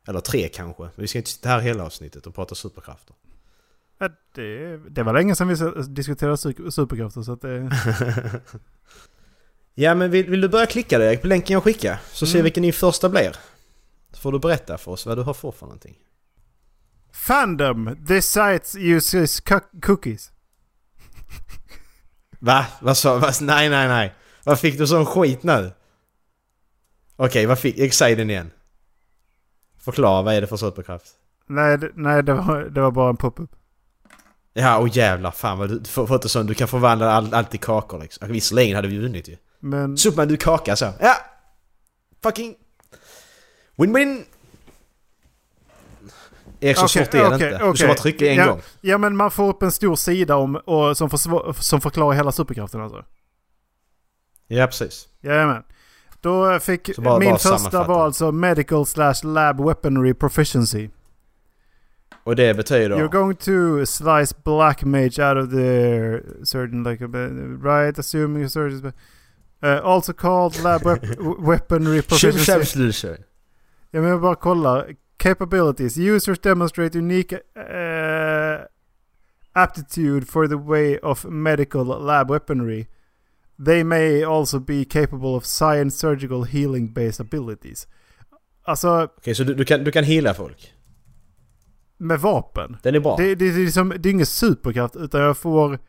Eller tre kanske. Men vi ska inte sitta här hela avsnittet och prata superkrafter. Ja, det, det var länge sedan vi diskuterade su- superkrafter så att det... (laughs) ja men vill, vill du börja klicka Erik på länken jag skickar? Så ser vi Mm. vilken din första blir. Så får du berätta för oss vad du har fått för någonting. Fandom! This site uses cookies. (laughs) Va? Vad sa vad, Nej, nej, nej. Vad fick du sån skit nu? Okej, vad fick... Säger den igen. Förklara, vad är det för superkraft? Nej, det, nej det, var, det var bara en pop-up. Ja, och jävlar fan vad du sån, du kan förvandla all, allt till kakor liksom. Visserligen hade vi vunnit ju. Men... Superman, du kaka så. Ja! Fucking... Win-win! Erik, så svårt är okej, inte. Du ska bara trycka en ja, gång. Ja men man får upp en stor sida om, och, som, försva- som förklarar hela superkraften alltså. Ja, precis. Jajamän. Då fick bara- min bara första var alltså medical slash lab weaponry proficiency. Och det betyder... You're going to slice black mage out of the certain like right assuming a certain uh, also called lab wep- (laughs) weaponry proficiency. Ja men jag bara kollar. Capabilities. Users demonstrate unique uh, aptitude for the way of medical lab weaponry. They may also be capable of science, surgical, healing based abilities. Alltså Okej, så du, du, kan, du kan heala folk? med vapen. Den är bra? Det, det, det, är liksom, det är ingen superkraft utan jag får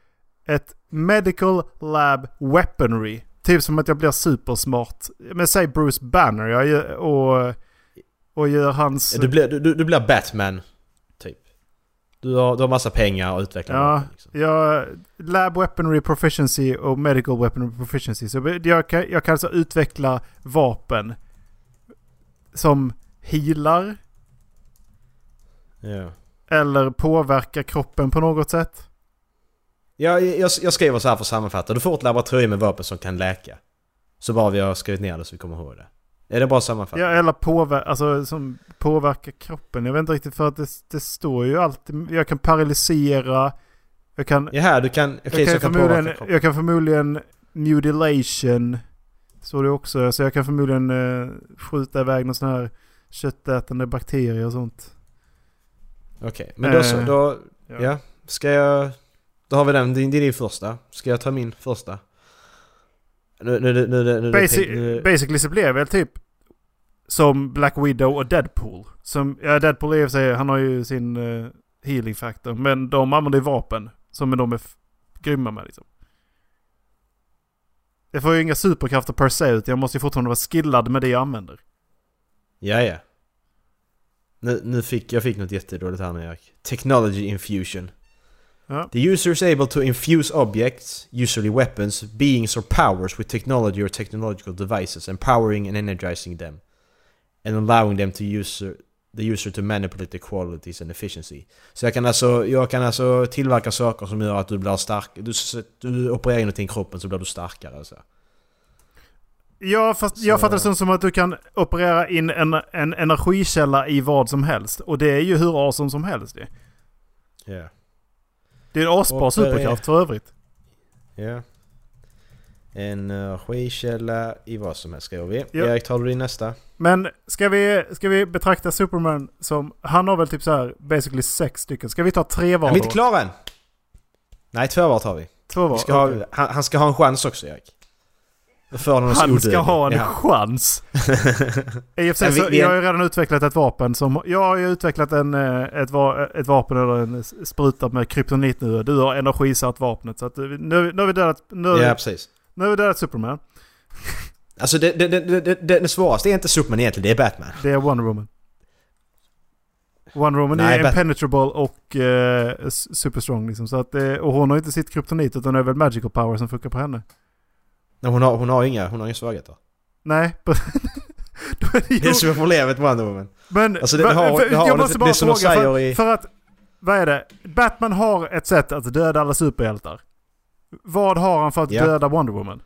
ett medical lab weaponry. Typ som att jag blir supersmart. Men säg Bruce Banner jag och, och gör hans... Du blir, du, du blir Batman, typ. Du har, du har massa pengar och utvecklar Ja, vapen, liksom. jag, lab weaponry proficiency och medical weaponry proficiency. Så jag kan, jag kan alltså utveckla vapen som healar Ja. eller påverkar kroppen på något sätt. Jag, jag, jag skriver så här för att sammanfatta. Du får ett laboratorium med vapen som kan läka. Så bara vi har skrivit ner det så vi kommer ihåg det. Är det bra sammanfattat? Ja, eller påver alltså, som påverkar kroppen. Jag vet inte riktigt för att det, det står ju alltid... Jag kan paralysera. Jag kan... Ja, här, du kan... Okej, jag, så kan påverka kroppen. jag kan förmodligen mutilation. Står det också. Så jag kan förmodligen eh, skjuta iväg någon sån här köttätande bakterier och sånt. Okej, men då så. Eh, Då, ja. ja. Ska jag... Då har vi den. Det är din första. Ska jag ta min första? Nu, nu, nu, nu, nu, nu, Basic, nu, basically så jag väl typ som Black Widow och Deadpool. Som, ja, Deadpool är sig, han har ju sin eh, healing factor. Men de använder ju vapen som de är grymma med liksom. Jag får ju inga superkrafter per se, utan jag måste ju fortfarande vara skillad med det jag använder. Ja, ja. Nu, nu fick jag fick något jättedåligt här nu Erik. Technology infusion. Ja. The user is able to infuse objects, usually weapons, beings or powers with technology or technological devices, empowering and energizing them. And allowing them to user, the user to manipulate the qualities and efficiency. Så jag kan alltså, jag kan alltså tillverka saker som gör att du blir stark. Du, du opererar in någonting i kroppen så blir du starkare. alltså. Så. Ja, fast Så- jag fattar det som, att du kan operera in en, en energikälla i vad som helst. Och det är ju hur awesome som helst det. Ja. Det är en asbra superkraft för övrigt. Ja. Energikälla i vad som helst skriver vi. Ja. Erik, tar du din nästa? Men ska vi, ska vi betrakta Superman som... Han har väl typ så här basically sex stycken. Ska vi ta tre var Är vi inte då? klara än? Nej, två var tar vi. Två var? vi ska okej. ha, han, han ska ha en chans också Erik. Han ska ha en Ja. chans. (laughs) I och för sig jag har ju redan utvecklat ett vapen som... Jag har ju utvecklat en, eh, ett, va, ett vapen eller en spruta med kryptonit nu. Du har energisatt vapnet. Så att eh, nu, nu har vi dödat... Nu, Ja, precis. nu har vi dödat Superman. Alltså det, det, det, det, det, det svåraste är inte Superman egentligen, det är Batman. Det är Wonder Woman. Wonder Woman Nej, är Bat- impenetrable och eh, super strong liksom. Så att, och hon har inte sitt kryptonit utan det är väl magical power som funkar på henne. Nej, hon har, hon har inga, hon har inga svagheter. Nej. (laughs) Det Det är ju- som är problemet med Wonder Woman. Men Alltså, det va- har- för- det har- jag det- måste det bara är som de fråga säger för, i- för att... Vad är det? Batman har ett sätt att döda alla superhjältar. Vad har han för att Ja. döda Wonder Woman?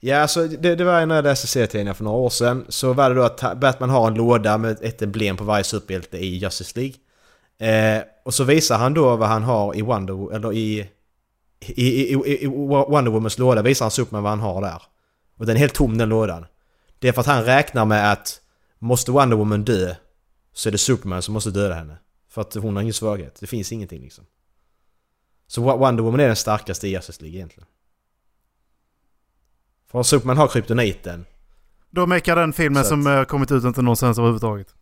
Ja, alltså det, det var när jag läste serietidningar för några år sedan. Så var det då att Batman har en låda med ett emblem på varje superhjälte i Justice League. Eh, och så visar han då vad han har i Wonder... Eller i... I, i, i, i Wonder Womans låda visar han Superman vad han har där. Och den är helt tom den lådan. Det är för att han räknar med att måste Wonder Woman dö så är det Superman som måste döda henne. För att hon har ingen svaghet. Det finns ingenting liksom. Så Wo- Wonder Woman är den starkaste i Justice League egentligen. För Superman har kryptoniten. Då mekar den filmen att- som eh, kommit ut inte någonstans överhuvudtaget.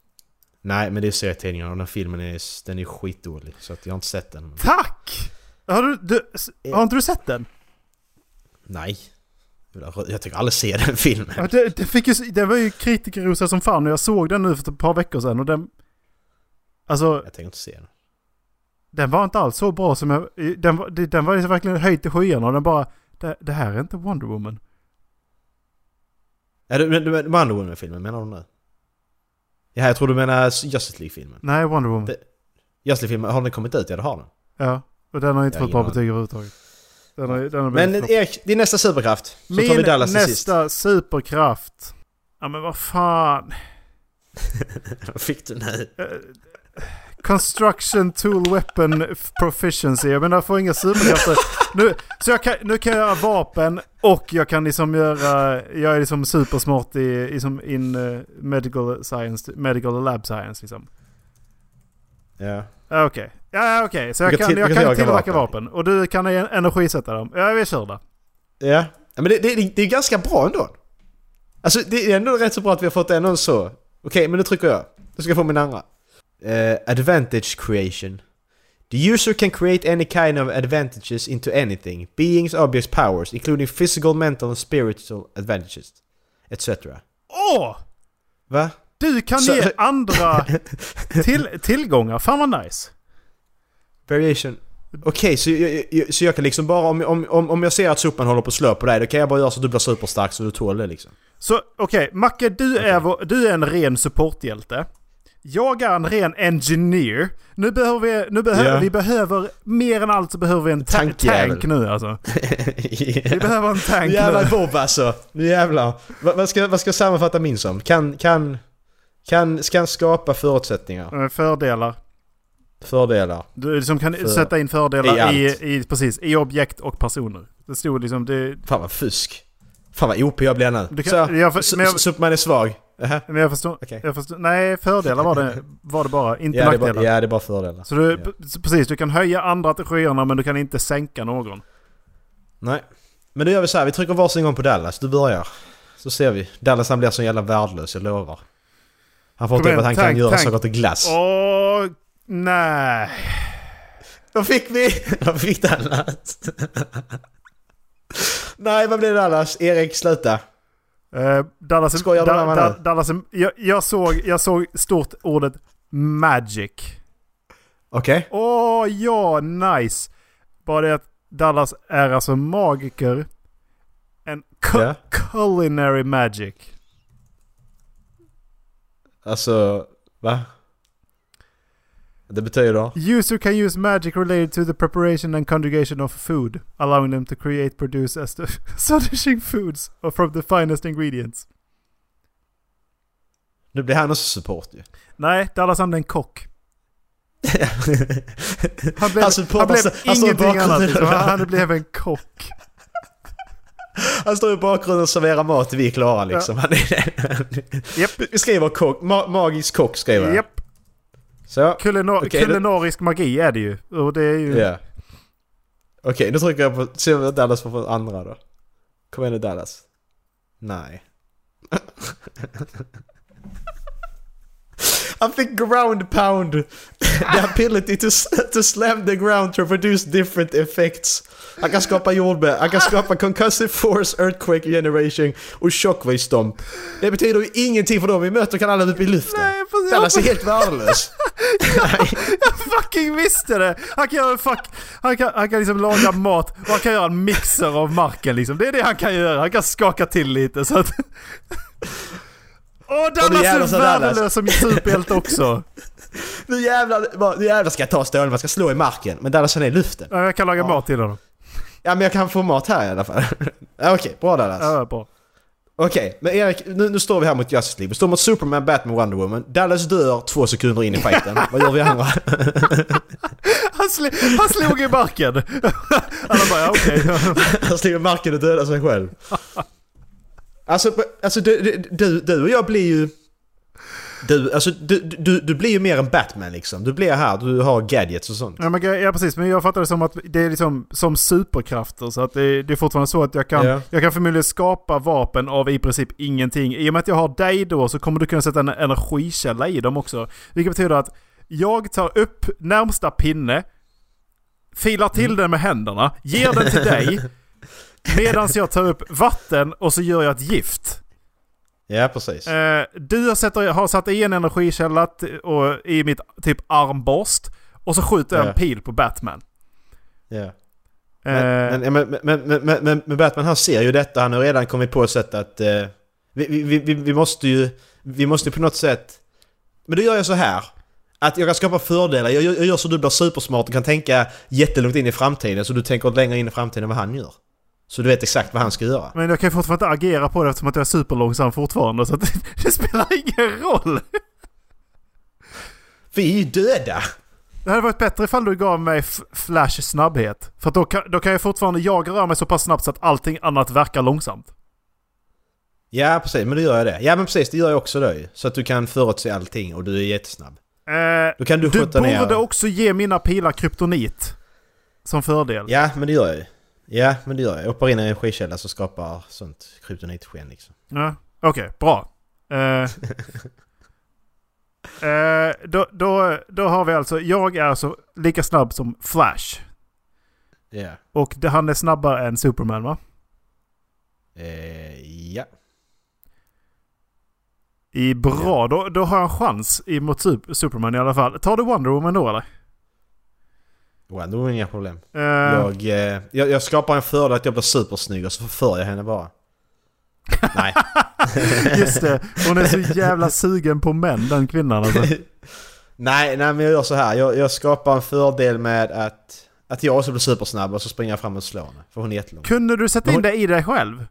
Nej men det är serietidningar och den filmen är, den är skitdålig. Så att jag har inte sett den. Tack! Har, du, du, s- har inte du sett den? Nej. Jag tycker aldrig se den filmen. Ja, det, det, fick ju, det var ju kritikerrosad som fan och jag såg den nu för ett par veckor sedan och den... Alltså, Jag tänker inte se den. den var inte alls så bra som jag... Den, den var liksom verkligen höjd till skyarna och den bara... Det, det här är inte Wonder Woman. Ja, du, du, du Wonder Woman-filmen menar du nu? Ja, jag tror du menar Justice League-filmen. Nej, Wonder Woman. Det- Justice League-filmen, har den kommit ut? Ja det har den. Ja, och den har inte Jag fått bra betyg överhuvudtaget. Den har, den har Men. Erik, din nästa superkraft. Så Min tar vi Dallas till sist. nästa superkraft. Ja men vad fan. (laughs) Vad fick du nu? Eh, Construction Tool Weapon Proficiency. Jag menar jag får inga superkrafter. Nu, så jag kan, nu kan jag göra vapen och jag kan liksom göra... Jag är liksom supersmart i, i som in eh, medical science, medical lab science liksom. Ja. Ja, Okej. Ja okej, så jag kan till- jag kan tillverka tillverka vapen. vapen. Och du kan en- energisätta dem. Ja vi kör det. Ja. men det, det, det är ganska bra ändå. Alltså det är ändå rätt så bra att vi har fått ändå så. Okej, men nu trycker jag. Nu ska jag få min andra. Eh, advantage creation. The user can create any kind of advantages into anything. Beings, objects, powers, including physical, mental and spiritual advantages. Etc. Åh! Va? Du kan Så- ge så- andra (laughs) till, tillgångar. Fan vad nice. Variation. Okej, så, jag, jag, så jag kan liksom bara om, om, om, jag ser att sopan håller på att slå på dig, då kan jag bara göra så att du blir superstark så du tål det liksom. Så okej, Macke du, är vår, du är en ren supporthjälte. Jag är en ren engineer. Nu behöver vi, nu behöver, Ja. vi behöver, mer än allt så behöver vi en ta- Tankjävel. tank nu alltså. (laughs) Vi behöver en tank Nu jävlar nu. Bob alltså. Nu jävlar. Vad, vad, ska, vad ska jag sammanfatta min som? Kan, kan, kan, kan skapa förutsättningar. Eh, Fördelar. Fördelar. Du liksom kan För- sätta in fördelar i i, i, precis, i objekt och personer. Det stod liksom, det, Fan vad fusk. Fan vad OP jag blir nu. Du kan- så, jag men jag- Superman är svag. Jaha. men jag förstår, Okej. jag förstår, nej fördelar var det, var det bara, inte Ja nackdelar. bara, ja, det är bara fördelar. Så du, Ja. precis, du kan höja andra till skyarna men du kan inte sänka någon. Nej. Men då gör vi så här, vi trycker varsin gång på Dallas. Du börjar. Så ser vi. Dallas han blir så jävla värdelös, jag lovar. Han får Kom typ att han kan tank, göra tank. saker till glass. Åh, nej. Vad fick vi? (laughs) Vad fick Dallas? Nej, vad blev det Dallas? Erik, sluta. Uh, Dallas, Skojar du med mig? Dallas, jag, jag, såg, jag såg stort ordet magic. Okej. Åh ja, nice. Bara det att Dallas är alltså magiker. En cu- Ja. culinary magic. Alltså, va? Det betyder? User can use magic related to the preparation and conjugation of food, allowing them to create, produce ast- (laughs) astonishing foods from the finest ingredients. Nu blir han också support ju. Nej, Dallas är en kock. Han blev, Han han blev ingenting annat. Liksom. Han, blev en kock. Han står i bakgrunden och serverar mat vi är klara liksom. Är, Japp. Vi skriver kock, ma magisk kock skriver. Japp. Så. Kulinar Okej, det- kulinarisk magi är det ju. Och det är ju... Ja. Okej, nu trycker jag på... Se vad Dallas får för andra då. Kom igen nu Dallas. Nej. (laughs) Han fick ground pound. (laughs) The ability to, to slam the ground to produce different effects. Han kan skapa jordbär, han kan skapa concussive force, earthquake generation och shockwave stomp. Det betyder ju ingenting för dem vi möter kan alla upp i luften. Nej, Dallas är helt värdelös. (laughs) Nej. Jag fucking visste det! Han kan göra fuck... Han kan, han kan liksom laga mat och han kan göra en mixer av marken liksom. Det är det han kan göra. Han kan skaka till lite så att... Åh, Dallas är så Dallas. värdelös som superhjälte också. Nu jävlar, nu jävlar ska jag ta stålen, man ska slå i marken. Men Dallas han är i luften. Ja, Jag kan laga mat till honom. Ja men jag kan få mat här i alla fall. (laughs) Ja, Okej, bra Dallas. Ja, bra. Okej, men Erik, nu, nu står vi här mot Justice League. Vi står mot Superman, Batman, Wonder Woman. Dallas dör två sekunder in i fighten. (laughs) Vad gör vi andra? (laughs) Han, sl han slog i marken. (laughs) Han bara, ja, okej. Han stiger i marken och dödar sig själv. Alltså, alltså du, du- du, du och jag blir ju... Du, alltså, du, du, du blir ju mer en Batman liksom. Du blir här, du har gadgets och sånt. Ja, men, ja precis, men jag fattar det som att det är liksom som superkrafter. Så att det, det är fortfarande så att jag kan, Ja. jag kan förmodligen skapa vapen av i princip ingenting. I och med att jag har dig då så kommer du kunna sätta en energikälla i dem också. Vilket betyder att jag tar upp närmsta pinne, filar till den med händerna, ger den till dig. (laughs) Medan jag tar upp vatten och så gör jag ett gift. Ja, precis. Eh, du har, satt i en energikälla och, i mitt typ armborst. Och så skjuter jag Ja. en pil på Batman. Ja. Eh, Men, men, men, men, Batman han ser ju detta, han har redan kommit på ett sätt att... Eh, vi, vi, vi, måste ju... Vi måste på något sätt... Men då gör jag så här. Att jag kan skapa fördelar. Jag, gör- jag gör så du blir supersmart och kan tänka jättelångt in i framtiden. Så du tänker längre in i framtiden än vad han gör. Så du vet exakt vad han ska göra. Men jag kan fortfarande inte agera på det eftersom att jag är superlångsam fortfarande. Så att det, (laughs) det spelar ingen roll. Vi är ju döda! Det hade varit bättre ifall du gav mig flash snabbhet. För då kan, då kan jag fortfarande jag röra mig så pass snabbt så att allting annat verkar långsamt. Ja precis, men då gör jag det. Ja men precis, det gör jag också då. Så att du kan förutse allting och du är jättesnabb. Eh, Då kan du du skjuta ner... borde också ge mina pilar kryptonit. Som fördel. Ja men det gör jag ju. Ja, men det gör jag. Hoppar in i en energikälla så skapar sånt kryptonitsken liksom. Ja, okej, bra. Eh, (laughs) eh, då, då, då har vi alltså, jag är alltså lika snabb som Flash. Ja. Och det, han är snabbare än Superman va? Eh, ja. I bra, då, då har en chans mot Sup- Superman i alla fall. Tar du Wonder Woman då eller? Wonder Woman inga problem. Eh, Jag, eh, jag, jag skapar en fördel att jag blir supersnygg och så förför jag henne bara. Nej. (laughs) Just det, hon är så jävla sugen på män den kvinnan alltså. (laughs) nej, nej men jag gör så här. Jag, jag skapar en fördel med att, att jag också blir supersnabb och så springer jag fram och slår henne. För hon är jättelång. Kunde du sätta in hon- det i dig själv?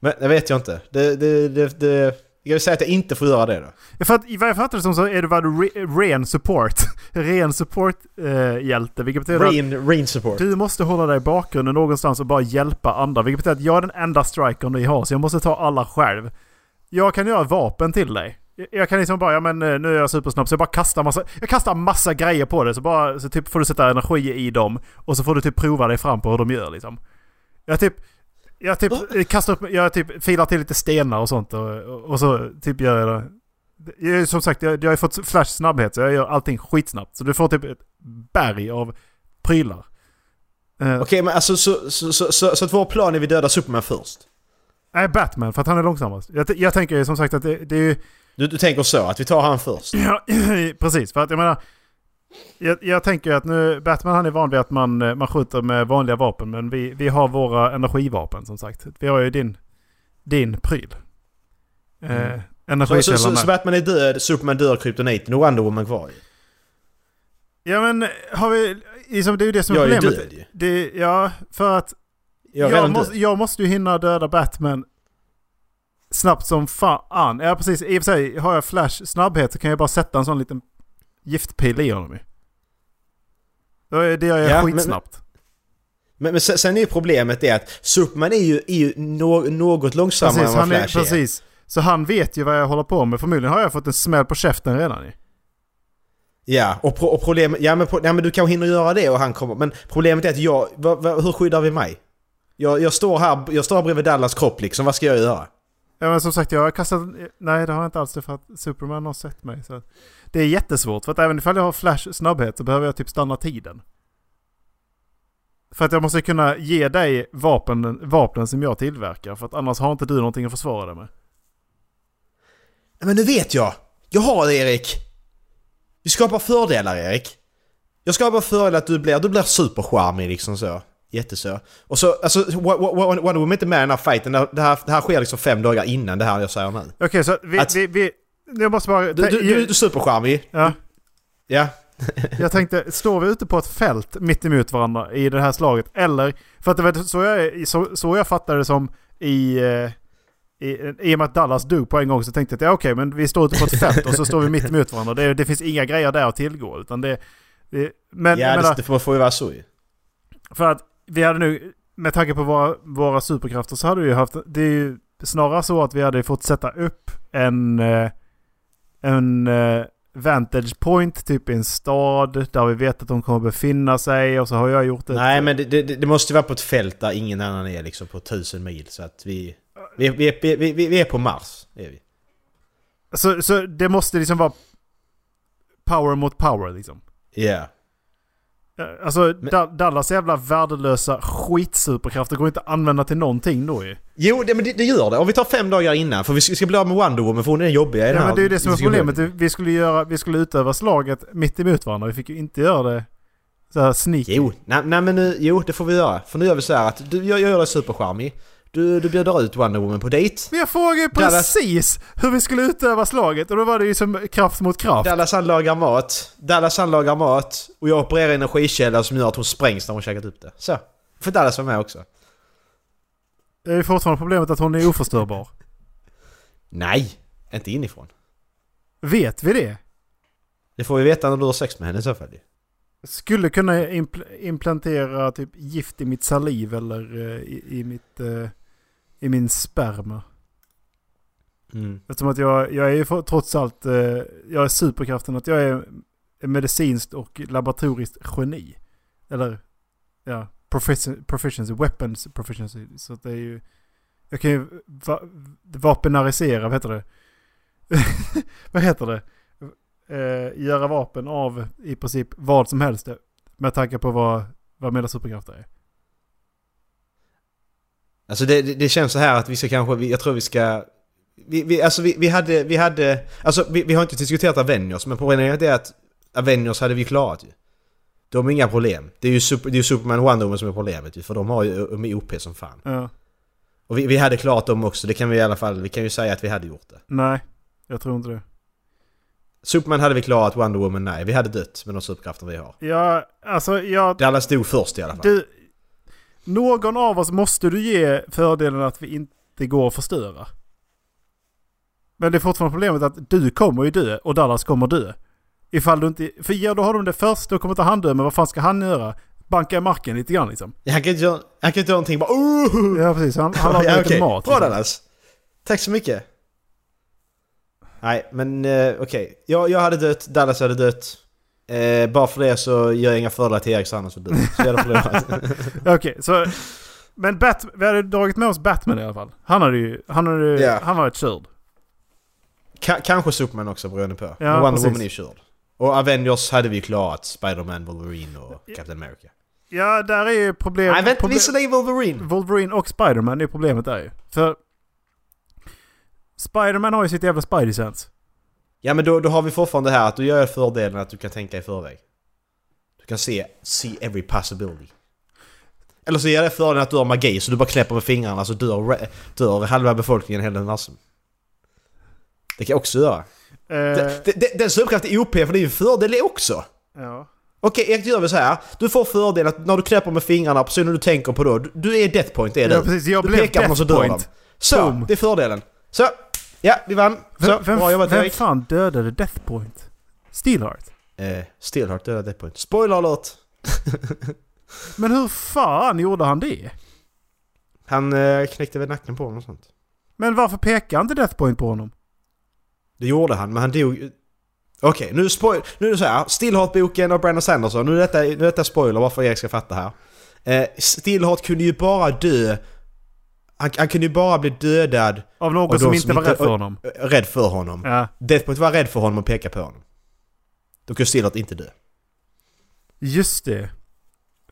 Men det vet jag inte. Det, det, det, det, jag vill säga att jag inte får göra det då. För att, vad jag fattar det som så är det bara re, ren support. (laughs) ren support-hjälte. vilket betyder att Rain, rain support. du måste hålla dig i bakgrunden någonstans och bara hjälpa andra. Vilket betyder att jag är den enda strikern ni har så jag måste ta alla själv. Jag kan göra vapen till dig. Jag- Jag kan liksom bara, ja men eh, nu är jag supersnabb så jag bara kastar massa, jag kastar massa grejer på det så bara, så typ får du sätta energi i dem. Och så får du typ prova dig fram på hur de gör liksom. Jag typ, jag typ kastar upp, jag typ filar till lite stenar och sånt och, och, så typ gör jag det. Jag, som sagt, jag, jag har ju fått flash snabbhet så jag gör allting skitsnabbt. Så du får typ ett berg av prylar. Eh, Okej, men alltså så, så, så, så, så att vår plan är vi dödar Superman först? Nej, Batman för att han är långsammast. Jag, jag tänker som sagt att det, det är ju... Du, du tänker så, att vi tar han först? Ja, (clears throat) precis. För att jag menar... Jag, jag tänker att nu, Batman han är van vid att man, eh, man skjuter med vanliga vapen. Men vi, vi har våra energivapen som sagt. Vi har ju din, din pryl. Eh, Mm. Så, så, energikällan så, med. så Batman är död, Superman dör, kryptoniten och Wonder Woman kvar. Ja men har vi... Liksom, det är ju det som är Jag är problemet. död ju. Det, ja, för att Jag jag, måste, jag måste ju hinna döda Batman snabbt som fan. Ja precis, i och för sig har jag Flash snabbhet så kan jag bara sätta en sån liten giftpil i honom ju. Det gör jag Ja, men- skitsnabbt. Men, men sen, sen är ju problemet det att Superman är ju, är ju nå, något långsammare Precis, än vad han är, Flash är. precis. Så han vet ju vad jag håller på med. Förmodligen har jag fått en smäll på käften redan ju. Ja, och, pro, och problemet... Ja men, ja men du kanske hinner göra det och han kommer... Men problemet är att jag... hur skyddar vi mig? Jag, jag står här, jag står här bredvid Dallas kropp liksom, vad ska jag göra? Ja men som sagt jag har kastat... Nej det har jag inte alls det för att Superman har sett mig. Så. Det är jättesvårt för att även ifall jag har Flash snabbhet så behöver jag typ stanna tiden. För att jag måste kunna ge dig vapen, vapnen som jag tillverkar. För att annars har inte du någonting att försvara dig med. Men nu vet jag! Jag har det Erik! Vi skapar fördelar Erik. Jag skapar fördelar att du blir, du blir supercharmig liksom så. Jätteså. Och så, alltså Wo- Wo- Wo- Wonder Woman är inte med i den här fighten. Det här, det här sker liksom fem dagar innan det här jag säger nu. Okej så vi... Att- vi, vi jag måste bara... Du, du, du, är supercharmig. ja, Ja. (laughs) jag tänkte, står vi ute på ett fält mitt emot varandra i det här slaget? Eller, för att det var så jag, så, så jag fattade det som i... eh, I, I och med att Dallas dog på en gång så tänkte jag att ja, okej, men vi står ute på ett fält och så står vi mitt emot varandra. Det, det finns inga grejer där att tillgå. Utan det, det, men ja, menar, det, det får, får ju vara så ju. för att vi hade nu, med tanke på våra, våra superkrafter så hade vi ju haft, det är ju snarare så att vi hade fått sätta upp en, eh, en eh, vantage point typ i en stad där vi vet att de kommer befinna sig och så har jag gjort ett... Nej men det, det, det måste vara på ett fält där ingen annan är liksom på tusen mil så att vi... Vi, vi, vi, vi, vi är på Mars, är vi. Så, så det måste liksom vara power mot power liksom. Ja. Ja, Alltså Da- Dallas jävla värdelösa skitsuperkrafter går inte att använda till någonting då ju. Jo, det, men det, det gör det. Om vi tar fem dagar innan, för vi ska, ska bli av med Wonder Woman för hon är den jobbiga i den Ja, här men det är ju det som är problemet. Vi skulle, göra, vi skulle utöva slaget mitt emot varandra. Vi fick ju inte göra det så här sneaky. Jo, nej, nej men nu, jo det får vi göra. För nu gör vi så här att du, jag, jag gör dig supercharmig. Du, du bjuder ut Wonder Woman på dejt. Men jag frågade ju Dallas- precis hur vi skulle utöva slaget och då var det ju som kraft mot kraft. Dallas han lagar mat. Dallas han lagar mat. Och jag opererar energikällor som gör att hon sprängs när hon käkat upp det. Så. Får Dallas vara med också. Det är ju fortfarande problemet att hon är oförstörbar. Nej, inte inifrån. Vet vi det? Det får vi veta när du har sex med henne i så fall. Skulle kunna impl- implantera typ gift i mitt saliv eller eh, i, i mitt... eh, I min sperma. Mm. Eftersom att jag, jag är ju trots allt... eh, jag är superkraften att jag är medicinskt och laboratoriskt geni. Eller... Ja. profici- proficiency, weapons proficiency. Så att det är ju... Jag kan ju va, vapenarisera, vad heter det? (laughs) vad heter det? Eh, göra vapen av i princip vad som helst. Med tanke på vad, vad mina superkrafter är. Alltså det, det, det känns så här att vi ska kanske, jag tror vi ska... Vi, vi, alltså vi, vi hade, vi hade... Alltså vi, vi har inte diskuterat Avengers, men problemet är att Avengers hade vi klarat ju. De har inga problem. Det är ju, super, det är Superman och Wonder Woman som är problemet ju, för de har ju de är OP som fan. Ja. Och vi, vi hade klarat dem också, det kan vi i alla fall, vi kan ju säga att vi hade gjort det. Nej, jag tror inte det. Superman hade vi klarat, Wonder Woman nej. Vi hade dött med de superkrafter vi har. Ja, alltså jag... Dallas stod först i alla fall. Du, någon av oss måste du ge fördelen att vi inte går att förstöra. Men det är fortfarande problemet att du kommer ju dö och Dallas kommer dö. Ifall du inte... För ger du honom det först, då kommer inte han dö. Men vad fan ska han göra? Banka i marken lite grann liksom. Han kan inte göra, han kan inte göra någonting bara oh! Ja precis, han, han (laughs) lagar ja, okej. mat. Bra Liksom. Dallas! Tack så mycket! Nej, men eh, okej. Jag, jag hade dött, Dallas hade dött. Eh, bara för det så gör jag inga fördelar till Erik så han också dött. Så jävla problemet. Okej, så... Men Bat, vi hade dragit med oss Batman i alla fall. Han hade ju... Han hade. Ja. Han var ett körd. Ka- kanske Superman också beroende på. Ja, Men Wonder precis. Woman är körd. Och Avengers hade vi ju klarat. Spider-Man, Wolverine och Captain America. Ja, där är ju problem... Nej vänta, problem- visserligen Wolverine! Wolverine och Spiderman är problemet där ju. För... Spiderman har ju sitt jävla Spidey-sense. Ja men då, då har vi fortfarande det här att du gör fördelen att du kan tänka i förväg. Du kan se, see every possibility. Eller så ger det fördelen att du har magi så du bara knäpper med fingrarna så dör, dör halva befolkningen i hela universum. Det kan jag också göra. Det- Den superkraften är OP för det är ju en fördel också. ja. Okej, då gör vi så här. Du får fördel att när du knäpper med fingrarna, personen du tänker på då, du, du är death point, det är Ja, du. precis. Jag du blev pekar på någon så dör point. Så, Boom. det är fördelen. Så, ja, vi vann. Så, Vem, vem, bra jobbat vem Erik. fan dödade Death Point? Steelheart? Eh, Steelheart dödade Death Point. Spoiler alert! (laughs) Men hur fan gjorde han det? Han eh, knäckte väl nacken på honom och sånt. Men varför pekar inte Death Point på honom? Det gjorde han, men han dog... Okej, nu, spoil- nu är det så här. Stillheart-boken av Brandon Sanderson. Nu är detta, nu är detta spoiler, varför Erik ska fatta här. Eh, Stillheart kunde ju bara dö... Han, han kunde ju bara bli dödad Av någon Och som inte som var inte- rädd för honom? rädd för honom. Ja. Deathpoint var rädd för honom och pekade på honom. Då kunde Stillheart inte dö. Just det.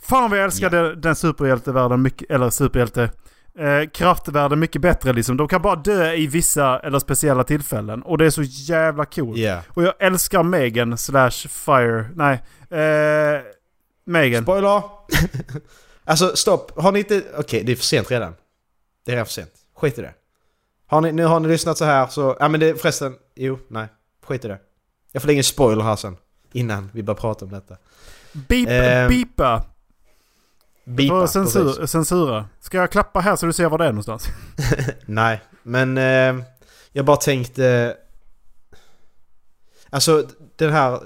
Fan vad jag älskar den, den superhjältevärlden mycket, eller superhjälte... Eh, kraftvärlden mycket bättre liksom. De kan bara dö i vissa eller speciella tillfällen. Och det är så jävla coolt. Ja. Och jag älskar Megan slash Fire. Nej. Eh, Megan. Spoiler! (laughs) alltså stopp, har ni inte... Okej, det är för sent redan. Det är redan för sent. Skit i det. Har ni, nu har ni lyssnat så här så... Ja men det förresten... Jo, nej. Skit i det. Jag får lägga en spoiler här sen. Innan vi börjar prata om detta. Beep, Eh, beepa. Beepa, censur, censura. Ska jag klappa här så du ser var det är någonstans? (laughs) (laughs) Nej, men eh, jag bara tänkte... Alltså den här...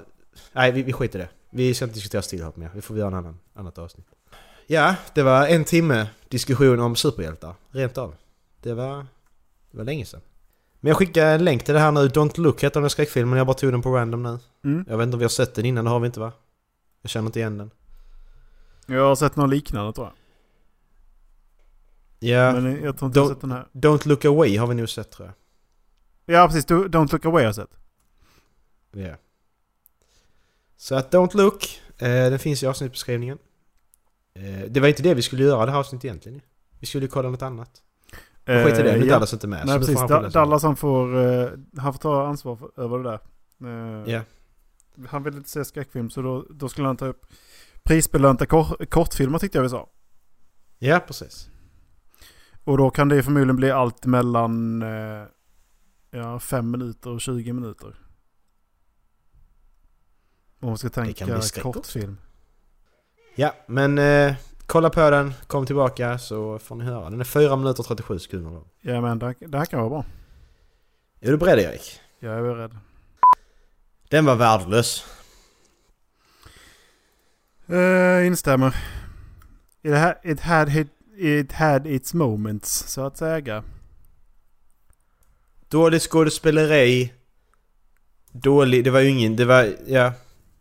Nej, vi, vi skiter i det. Vi ska inte diskutera Stillheart mer. Vi får göra en annan, annat avsnitt. Ja, det var en timme diskussion om superhjältar. Rent av. Det var, det var länge sedan. Men jag skickar en länk till det här nu. Don't Look heter den skräckfilmen. Jag bara tog den på random nu. Mm. Jag vet inte om vi har sett den innan. Det har vi inte va? Jag känner inte igen den. Jag har sett något liknande tror jag. Ja, Men jag tror inte jag har Don't- sett den här. Don't Look Away har vi nog sett tror jag. Ja precis, Do- Don't Look Away har jag sett. Ja. Så att Don't Look, eh, den finns i avsnittsbeskrivningen. Eh, det var inte det vi skulle göra det här avsnittet egentligen. Vi skulle kolla något annat. Eh, Skit i det, nu är. Dallas inte med. Nej precis, han. Dallas han får, eh, han får ta ansvar för, över det där. Eh, Ja. Han vill inte se skräckfilm så då, då skulle han ta upp prisbelönta kor- kortfilmer tyckte jag vi sa. Ja, precis. Och då kan det förmodligen bli allt mellan eh, ja, 5 minuter och 20 minuter. Om man ska tänka också. Ja, men eh, kolla på den, kom tillbaka så får ni höra. Den är 4 minuter och 37 sekunder lång. Ja men det, det här kan vara bra. Är du beredd Erik? Jag är rädd. Den var värdelös. Uh, instämmer. It, ha, it, had hit, it had its moments, så att säga. Dåligt skådespeleri. Dålig, det var ju ingen, det var, ja.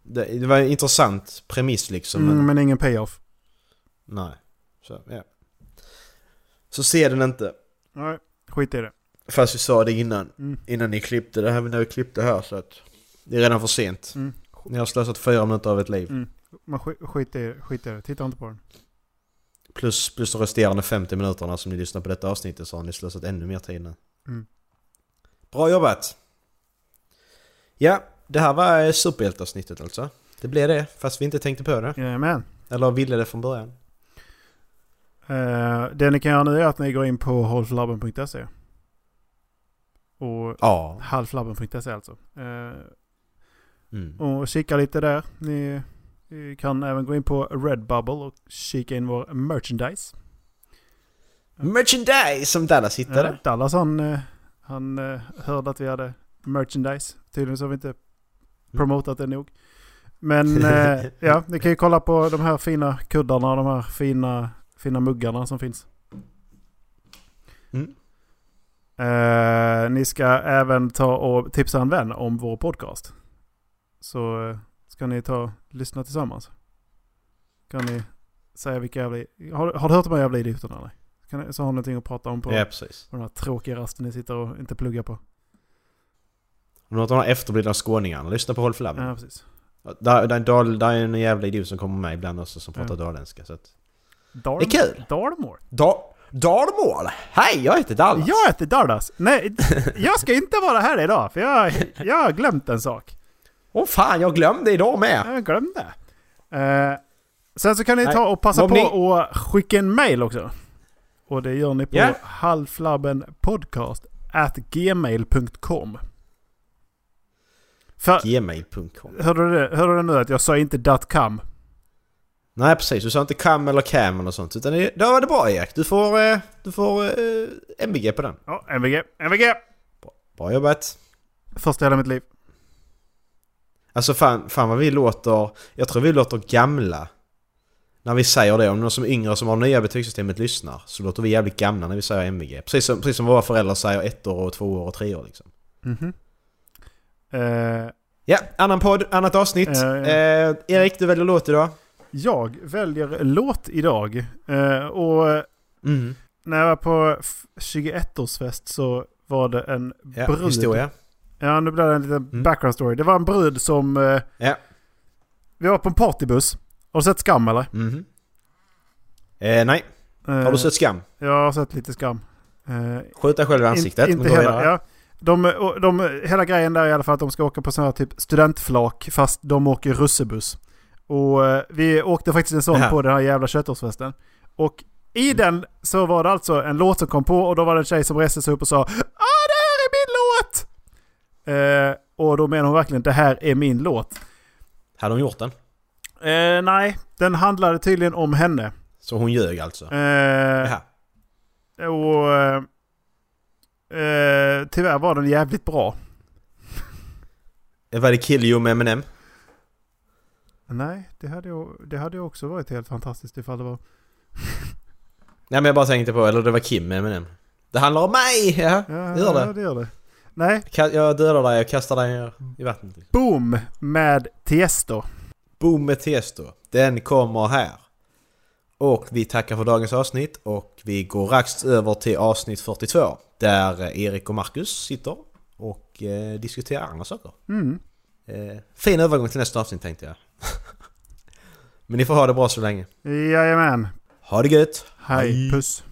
Det, det var en intressant premiss liksom. Mm, Men, men ingen payoff. nej. Så, ja. Så ser den inte. Nej, skit i det. Fast vi sa det innan. Mm. Innan ni klippte det här, när vi klippte här så att... Det är redan för sent. Mm. Ni har slösat fyra minuter av ett liv. Mm. Men skit, skit, i, skit i det. Titta inte på den. Plus, plus de resterande 50 minuterna som ni lyssnar på detta avsnittet så har ni slösat ännu mer tid nu. Mm. Bra jobbat! Ja, det här var eh, superhjälteavsnittet alltså. Det blev det, fast vi inte tänkte på det. Jajamän. Eller ville det från början. Uh, det ni kan göra nu är att ni går in på halflabben.se. Och Ja. halflabben.se alltså. Eh, Mm. och kika lite där. Ni, ni kan även gå in på Redbubble och kika in vår merchandise. Merchandise som Dallas hittade. Ja, Dallas han, han hörde att vi hade merchandise. Tydligen så har vi inte promotat det nog. Men eh, (laughs) ja, ni kan ju kolla på de här fina kuddarna och de här fina, fina muggarna som finns. Mm. Eh, ni ska även ta och tipsa en vän om vår podcast. Så eh, ska ni ta och lyssna tillsammans. Kan ni säga vilka jävla... Har, har du hört de här jävla idioterna eller? Kan så har ni någonting att prata om på, Ja, precis. på den här tråkiga rasten ni sitter och inte pluggar på. Här efterblivna skåningarna. Lyssna på Håll för labben. Ja, precis. Där, där, där, där är en jävla idiot som kommer med ibland också som pratar Ja. daländska. Så att... Dalm- Det är kul. Dalmål. Da, Dalmål! Hej, jag heter Dallas! Jag heter Dardas. Nej, jag ska inte vara här idag för jag, jag har glömt en sak. Åh fan, jag glömde idag med! Jag glömde. Eh, sen så kan ni Nej, ta och passa vad på ni- att skicka en mail också. Och det gör ni på Ja. halflabbenpodcast at gmail.com. Gmail.com hörde du, det, hörde du nu att jag sa inte .com? Nej precis, du sa inte cam eller cam eller sånt. Utan det, då var det bra Erik. Du får, eh, du får eh, MVG på den. Ja, MVG. MVG! Bra jobbat! Första hela mitt liv. Alltså fan, fan vad vi låter... Jag tror vi låter gamla. När vi säger det. Om någon som är yngre som har nya betygssystemet lyssnar. Så låter vi jävligt gamla när vi säger MVG. Precis som, precis som våra föräldrar säger ett år och två år och tre år liksom. Mhm. Eh, Ja, annan podd, annat avsnitt. Ja. Eh, Erik, du väljer låt idag. jag väljer låt idag. Eh, och Mm. när jag var på f- 21-årsfest så var det en Ja, brud. historia. Ja, nu blir det en liten background story. Det var en brud som... Eh, Mm. Ja. Vi var på en partybuss. Har du sett Skam eller? Mhm. Eh, nej. Har du sett Skam? Jag har sett lite Skam. Eh, Skjut dig själv i ansiktet. In, inte hela, ja. De, de, hela grejen där är i alla fall att de ska åka på sån här typ studentflak fast de åker russebuss. Och eh, vi åkte faktiskt en sån Jaha. på den här jävla 21-årsfesten. Och i den så var det alltså en låt som kom på och då var det en tjej som reste sig upp och sa Ah det här är min låt! Eh, och då menar hon verkligen det här är min låt. Hade hon gjort den? Eh, nej, den handlade tydligen om henne. Så hon ljög alltså? Eh, Jaha. och eh, eh, tyvärr var den jävligt bra. Var det Kill You med Eminem? Nej, det hade, ju, det hade ju också varit helt fantastiskt ifall det var... (laughs) Nej men jag bara tänkte på, eller det var Kim med Eminem. Det handlar om mig! Ja, Ja, det gör ja, det. det gör det. Nej, Jag dödar dig och kastar dig ner i vattnet. liksom. Boom med Tiesto. Boom med Tiesto. Den kommer här. Och vi tackar för dagens avsnitt och vi går raskt över till avsnitt 42. Där Erik och Marcus sitter och eh, diskuterar andra saker. Mm. Eh, fin övergång till nästa avsnitt tänkte jag. (laughs) Men ni får ha det bra så länge. Jajamän. Ha det gött! Hej, puss.